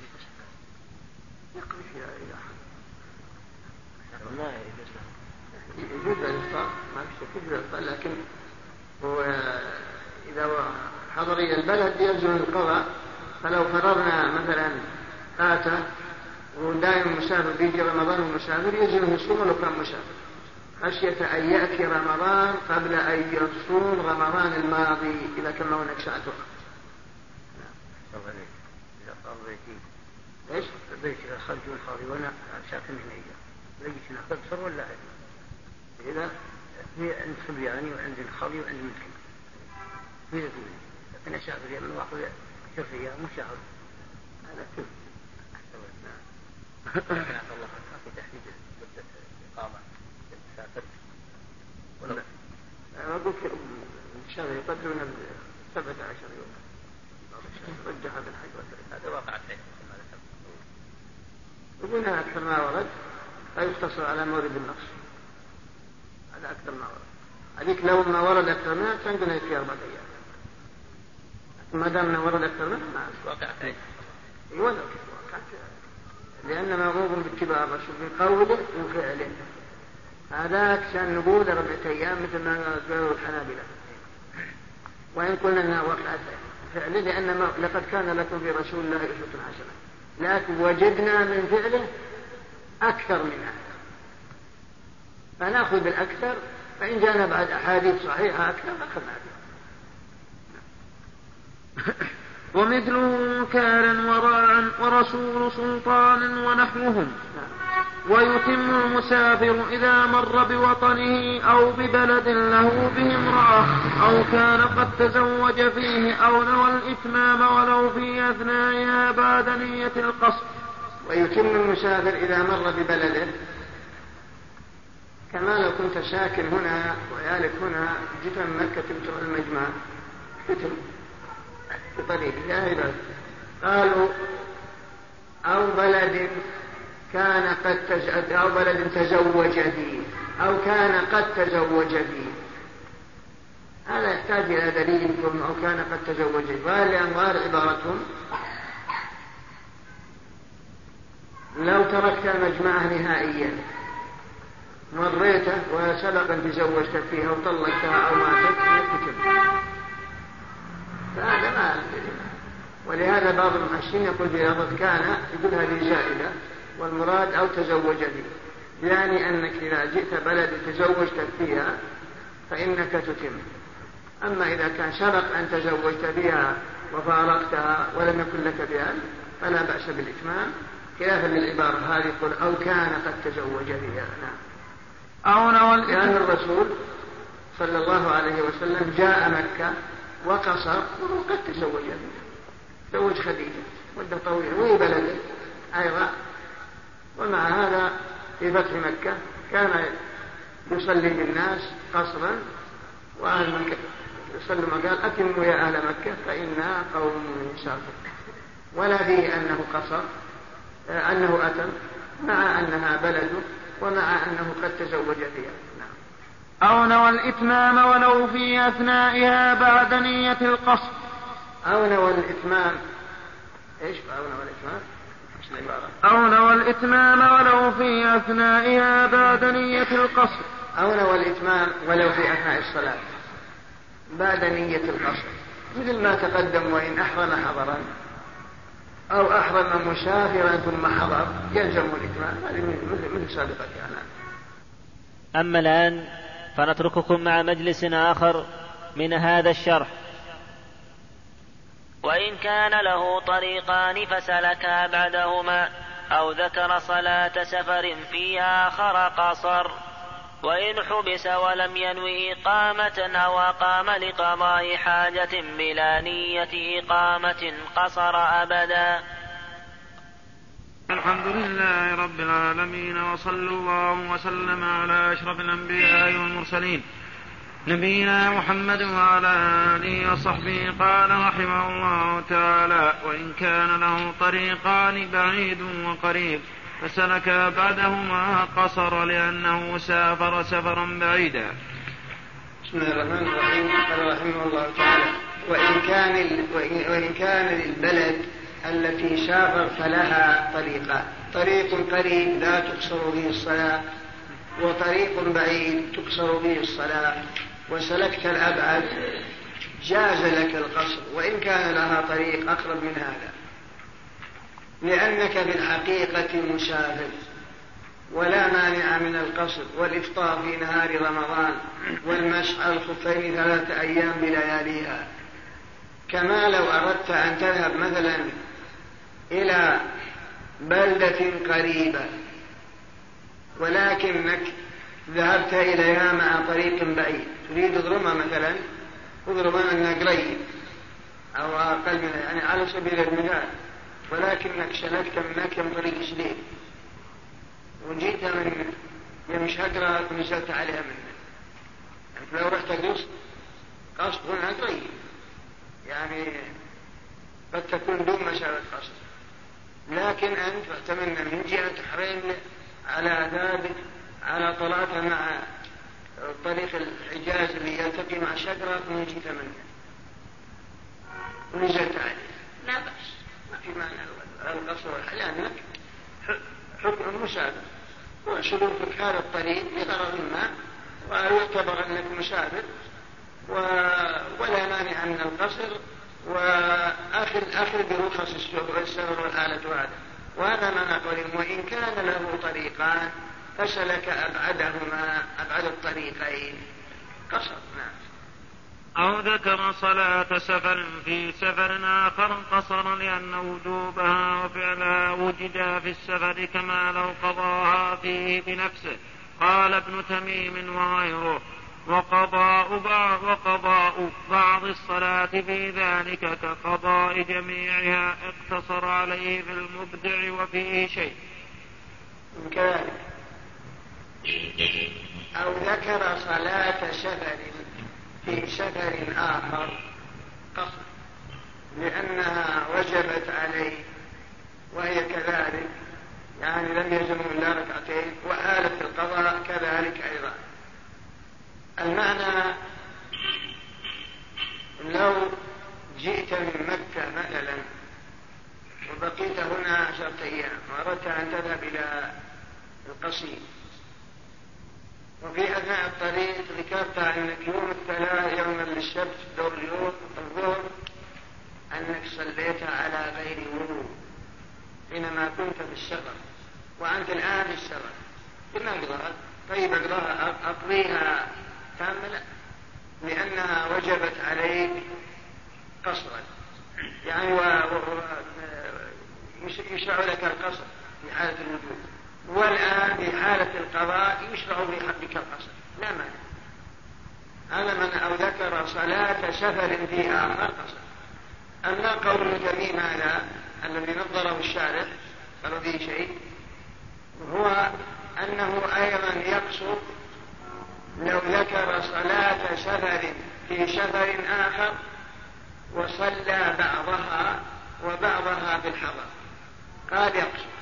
يقضي فيها إذا ما يجوز له. يجوز الإفطار ما في شك يجوز الإفطار لكن هو إذا حضر إلى البلد يلزم القضاء فلو فرضنا مثلا آتى ودائما مسافر بيجي رمضان ومسافر يلزمه يصوم ولو كان مسافر؟ خشية أن يأتي رمضان قبل أن يصوم رمضان الماضي إذا كان هناك ساعة بيتي إيش؟ البيت إذا خرج من وأنا ساكن هنا لقيت هنا بكسر ولا في عند صبياني وعند الخالي وعند مسكين في ذلك لكن أسافر يمن وأخذ عشر أيام وشهر هذا كل لكن عفى الله في تحديد مدة الإقامة للمسافر ولو أنا أقول شاء الله يقدرون سبعة عشر يوم. رجح هذا الحج والثلاث هذا واقع. الحين يقول أكثر ما ورد فيقتصر على مورد النص هذا أكثر ما ورد. هذيك لو ما ورد أكثر منها كان قلنا يكفي أربعة أيام. ما دام ما ورد أكثر منها ما الحين أي ولو كانت لأن مأمور باتباع الرسول من قوله وفعله هذاك كان نقول أربعة أيام مثل ما قالوا الحنابلة. وإن قلنا أنها وقعت فعله لأن ما لقد كان لكم في رسول الله أسوة حسنة. لكن وجدنا من فعله أكثر منها. فنأخذ بالأكثر فإن جاءنا بعد أحاديث صحيحة أكثر أخذنا بها ومثله كالا وراعا ورسول سلطان ونحوهم. ويتم المسافر إذا مر بوطنه أو ببلد له به امرأة أو كان قد تزوج فيه أو نوى الإتمام ولو في أثنائها بعد نية القصد ويتم المسافر إذا مر ببلده كما لو كنت ساكن هنا ويالك هنا جيت من مكة تروح المجمع. تتم بطريق لا قالوا أو بلد كان قد تز... أو بلد تزوج فيه أو كان قد تزوج فيه هذا يحتاج إلى دليل أو كان قد تزوج وهل لأنوار عبارتهم؟ لو تركت المجمعة نهائيا. مريته وسبق أن تزوجت فيها وطلقتها أو ماتت تتم فهذا ما ولهذا بعض المحسنين يقول بياضة كان يقول هذه زائدة والمراد أو تزوج به يعني أنك إذا جئت بلد تزوجت فيها فإنك تتم. أما إذا كان سبق أن تزوجت بها وفارقتها ولم يكن لك بها فلا بأس بالإتمام. خلافا للعبارة هذه يقول أو كان قد تزوج بها. نعم. أو نوى لأن الرسول صلى الله عليه وسلم جاء مكة وقصر وقد تزوج تزوج خديجة مدة طويلة وهي بلده أيضا. ومع هذا في فتح مكة كان يصلي بالناس قصرا. وأهل مكة ما قال أتموا يا أهل مكة فإنا قوم مسافر ولا به أنه قصر أنه أتم مع أنها بلده ومع أنه قد تزوج فيها نعم. أو نوى الإتمام ولو في أثنائها بعد نية القصر أو نوى الإتمام. إيش أو نوى الإتمام؟ أو نوى الإتمام ولو في أثنائها بعد نية القصر أو نوى الإتمام ولو في أثناء الصلاة. بعد نية القصر مثل ما تقدم وإن أحرم حضرا. أو أحرم مسافرا ثم حضر. يلزم الإتمام هذه مثل سابقتها يعني. أما الآن فنترككم مع مجلس آخر من هذا الشرح. وإن كان له طريقان فسلكا بعدهما أو ذكر صلاة سفر في آخر قصر وإن حبس ولم ينوي إقامة أو أقام لقضاء حاجة بلا نية إقامة قصر أبدا. الحمد لله رب العالمين وصلى الله وسلم على أشرف الأنبياء والمرسلين. نبينا محمد وعلى آله وصحبه قال رحمه الله تعالى وإن كان له طريقان بعيد وقريب فسلك بعدهما قصر لأنه سافر سفرا بعيدا. بسم الله الرحمن الرحيم. قال رحمه الله تعالى وإن كان وإن كان للبلد التي سافر فلها طريقان طريق قريب لا تقصر به الصلاة وطريق بعيد تقصر به الصلاة. وسلكت الأبعد جاز لك القصر. وإن كان لها طريق أقرب من هذا. لأنك في الحقيقة مسافر ولا مانع من القصر والإفطار في نهار رمضان والمسح على الخفين ثلاثة أيام بلياليها. كما لو أردت أن تذهب مثلا إلى بلدة قريبة ولكنك ذهبت إليها مع طريق بعيد. تريد ضرمة مثلا؟ اضرب أنها قريب أو أقل منها يعني على سبيل المثال ولكنك سلكت من مكة طريق سليم وجيت من يمشي أقرأ ونزلت عليها منه يعني لو رحت قصد قصد هنا قريب يعني قد تكون دون مسافة قصد. لكن أنت تتمنى من جهة حرين على ذلك على طلعته مع طريق الحجاز اللي يلتقي مع شجرة ونجيت منه ونزلت عليه لا بأس. ما في معنى القصر لأنك حكم المسافر وسلوكك هذا الطريق لغرض ما ويعتبر أنك مسافر و... ولا مانع من القصر وأخذ أخذ برخص السفر والآلة هذا وهذا ما نقول وإن كان له طريقان فسلك أبعدهما أبعد الطريقين. قصر نعم. أو ذكر صلاة سفر في سفر آخر قصر لأن وجوبها وفعلها وجدا في السفر كما لو قضاها فيه بنفسه قال ابن تميم وغيره. وقضاء بعض وقضاء بعض الصلاة في ذلك كقضاء جميعها اقتصر عليه في المبدع وفيه شيء. كذلك. أو ذكر صلاة سفر في سفر آخر قصر لأنها وجبت عليه وهي كذلك يعني لم يزم إلا ركعتين وآلة القضاء كذلك أيضا. المعنى لو جئت من مكة مثلا وبقيت هنا عشرة أيام وأردت أن تذهب إلى القصيم وفي أثناء الطريق ذكرت أنك يوم الثلاث يوم السبت دور اليوم الظهر أنك صليت على غير وضوء حينما كنت في السفر وأنت الآن في السفر بما أقضاها طيب أقضاها أقضيها كاملة؟ لأنها وجبت عليك قصرا. يعني و... و... لك القصر في حالة الوجود والآن في حالة القضاء يشرع في حقك القصر. لا مانع. هذا من أو ذكر صلاة سفر في آخر قصر أما قول ابن هذا الذي نظره الشارع قال فيه شيء هو أنه أيضا يقصد لو ذكر صلاة سفر في سفر آخر وصلى بعضها وبعضها بالحضر. قال يقصد.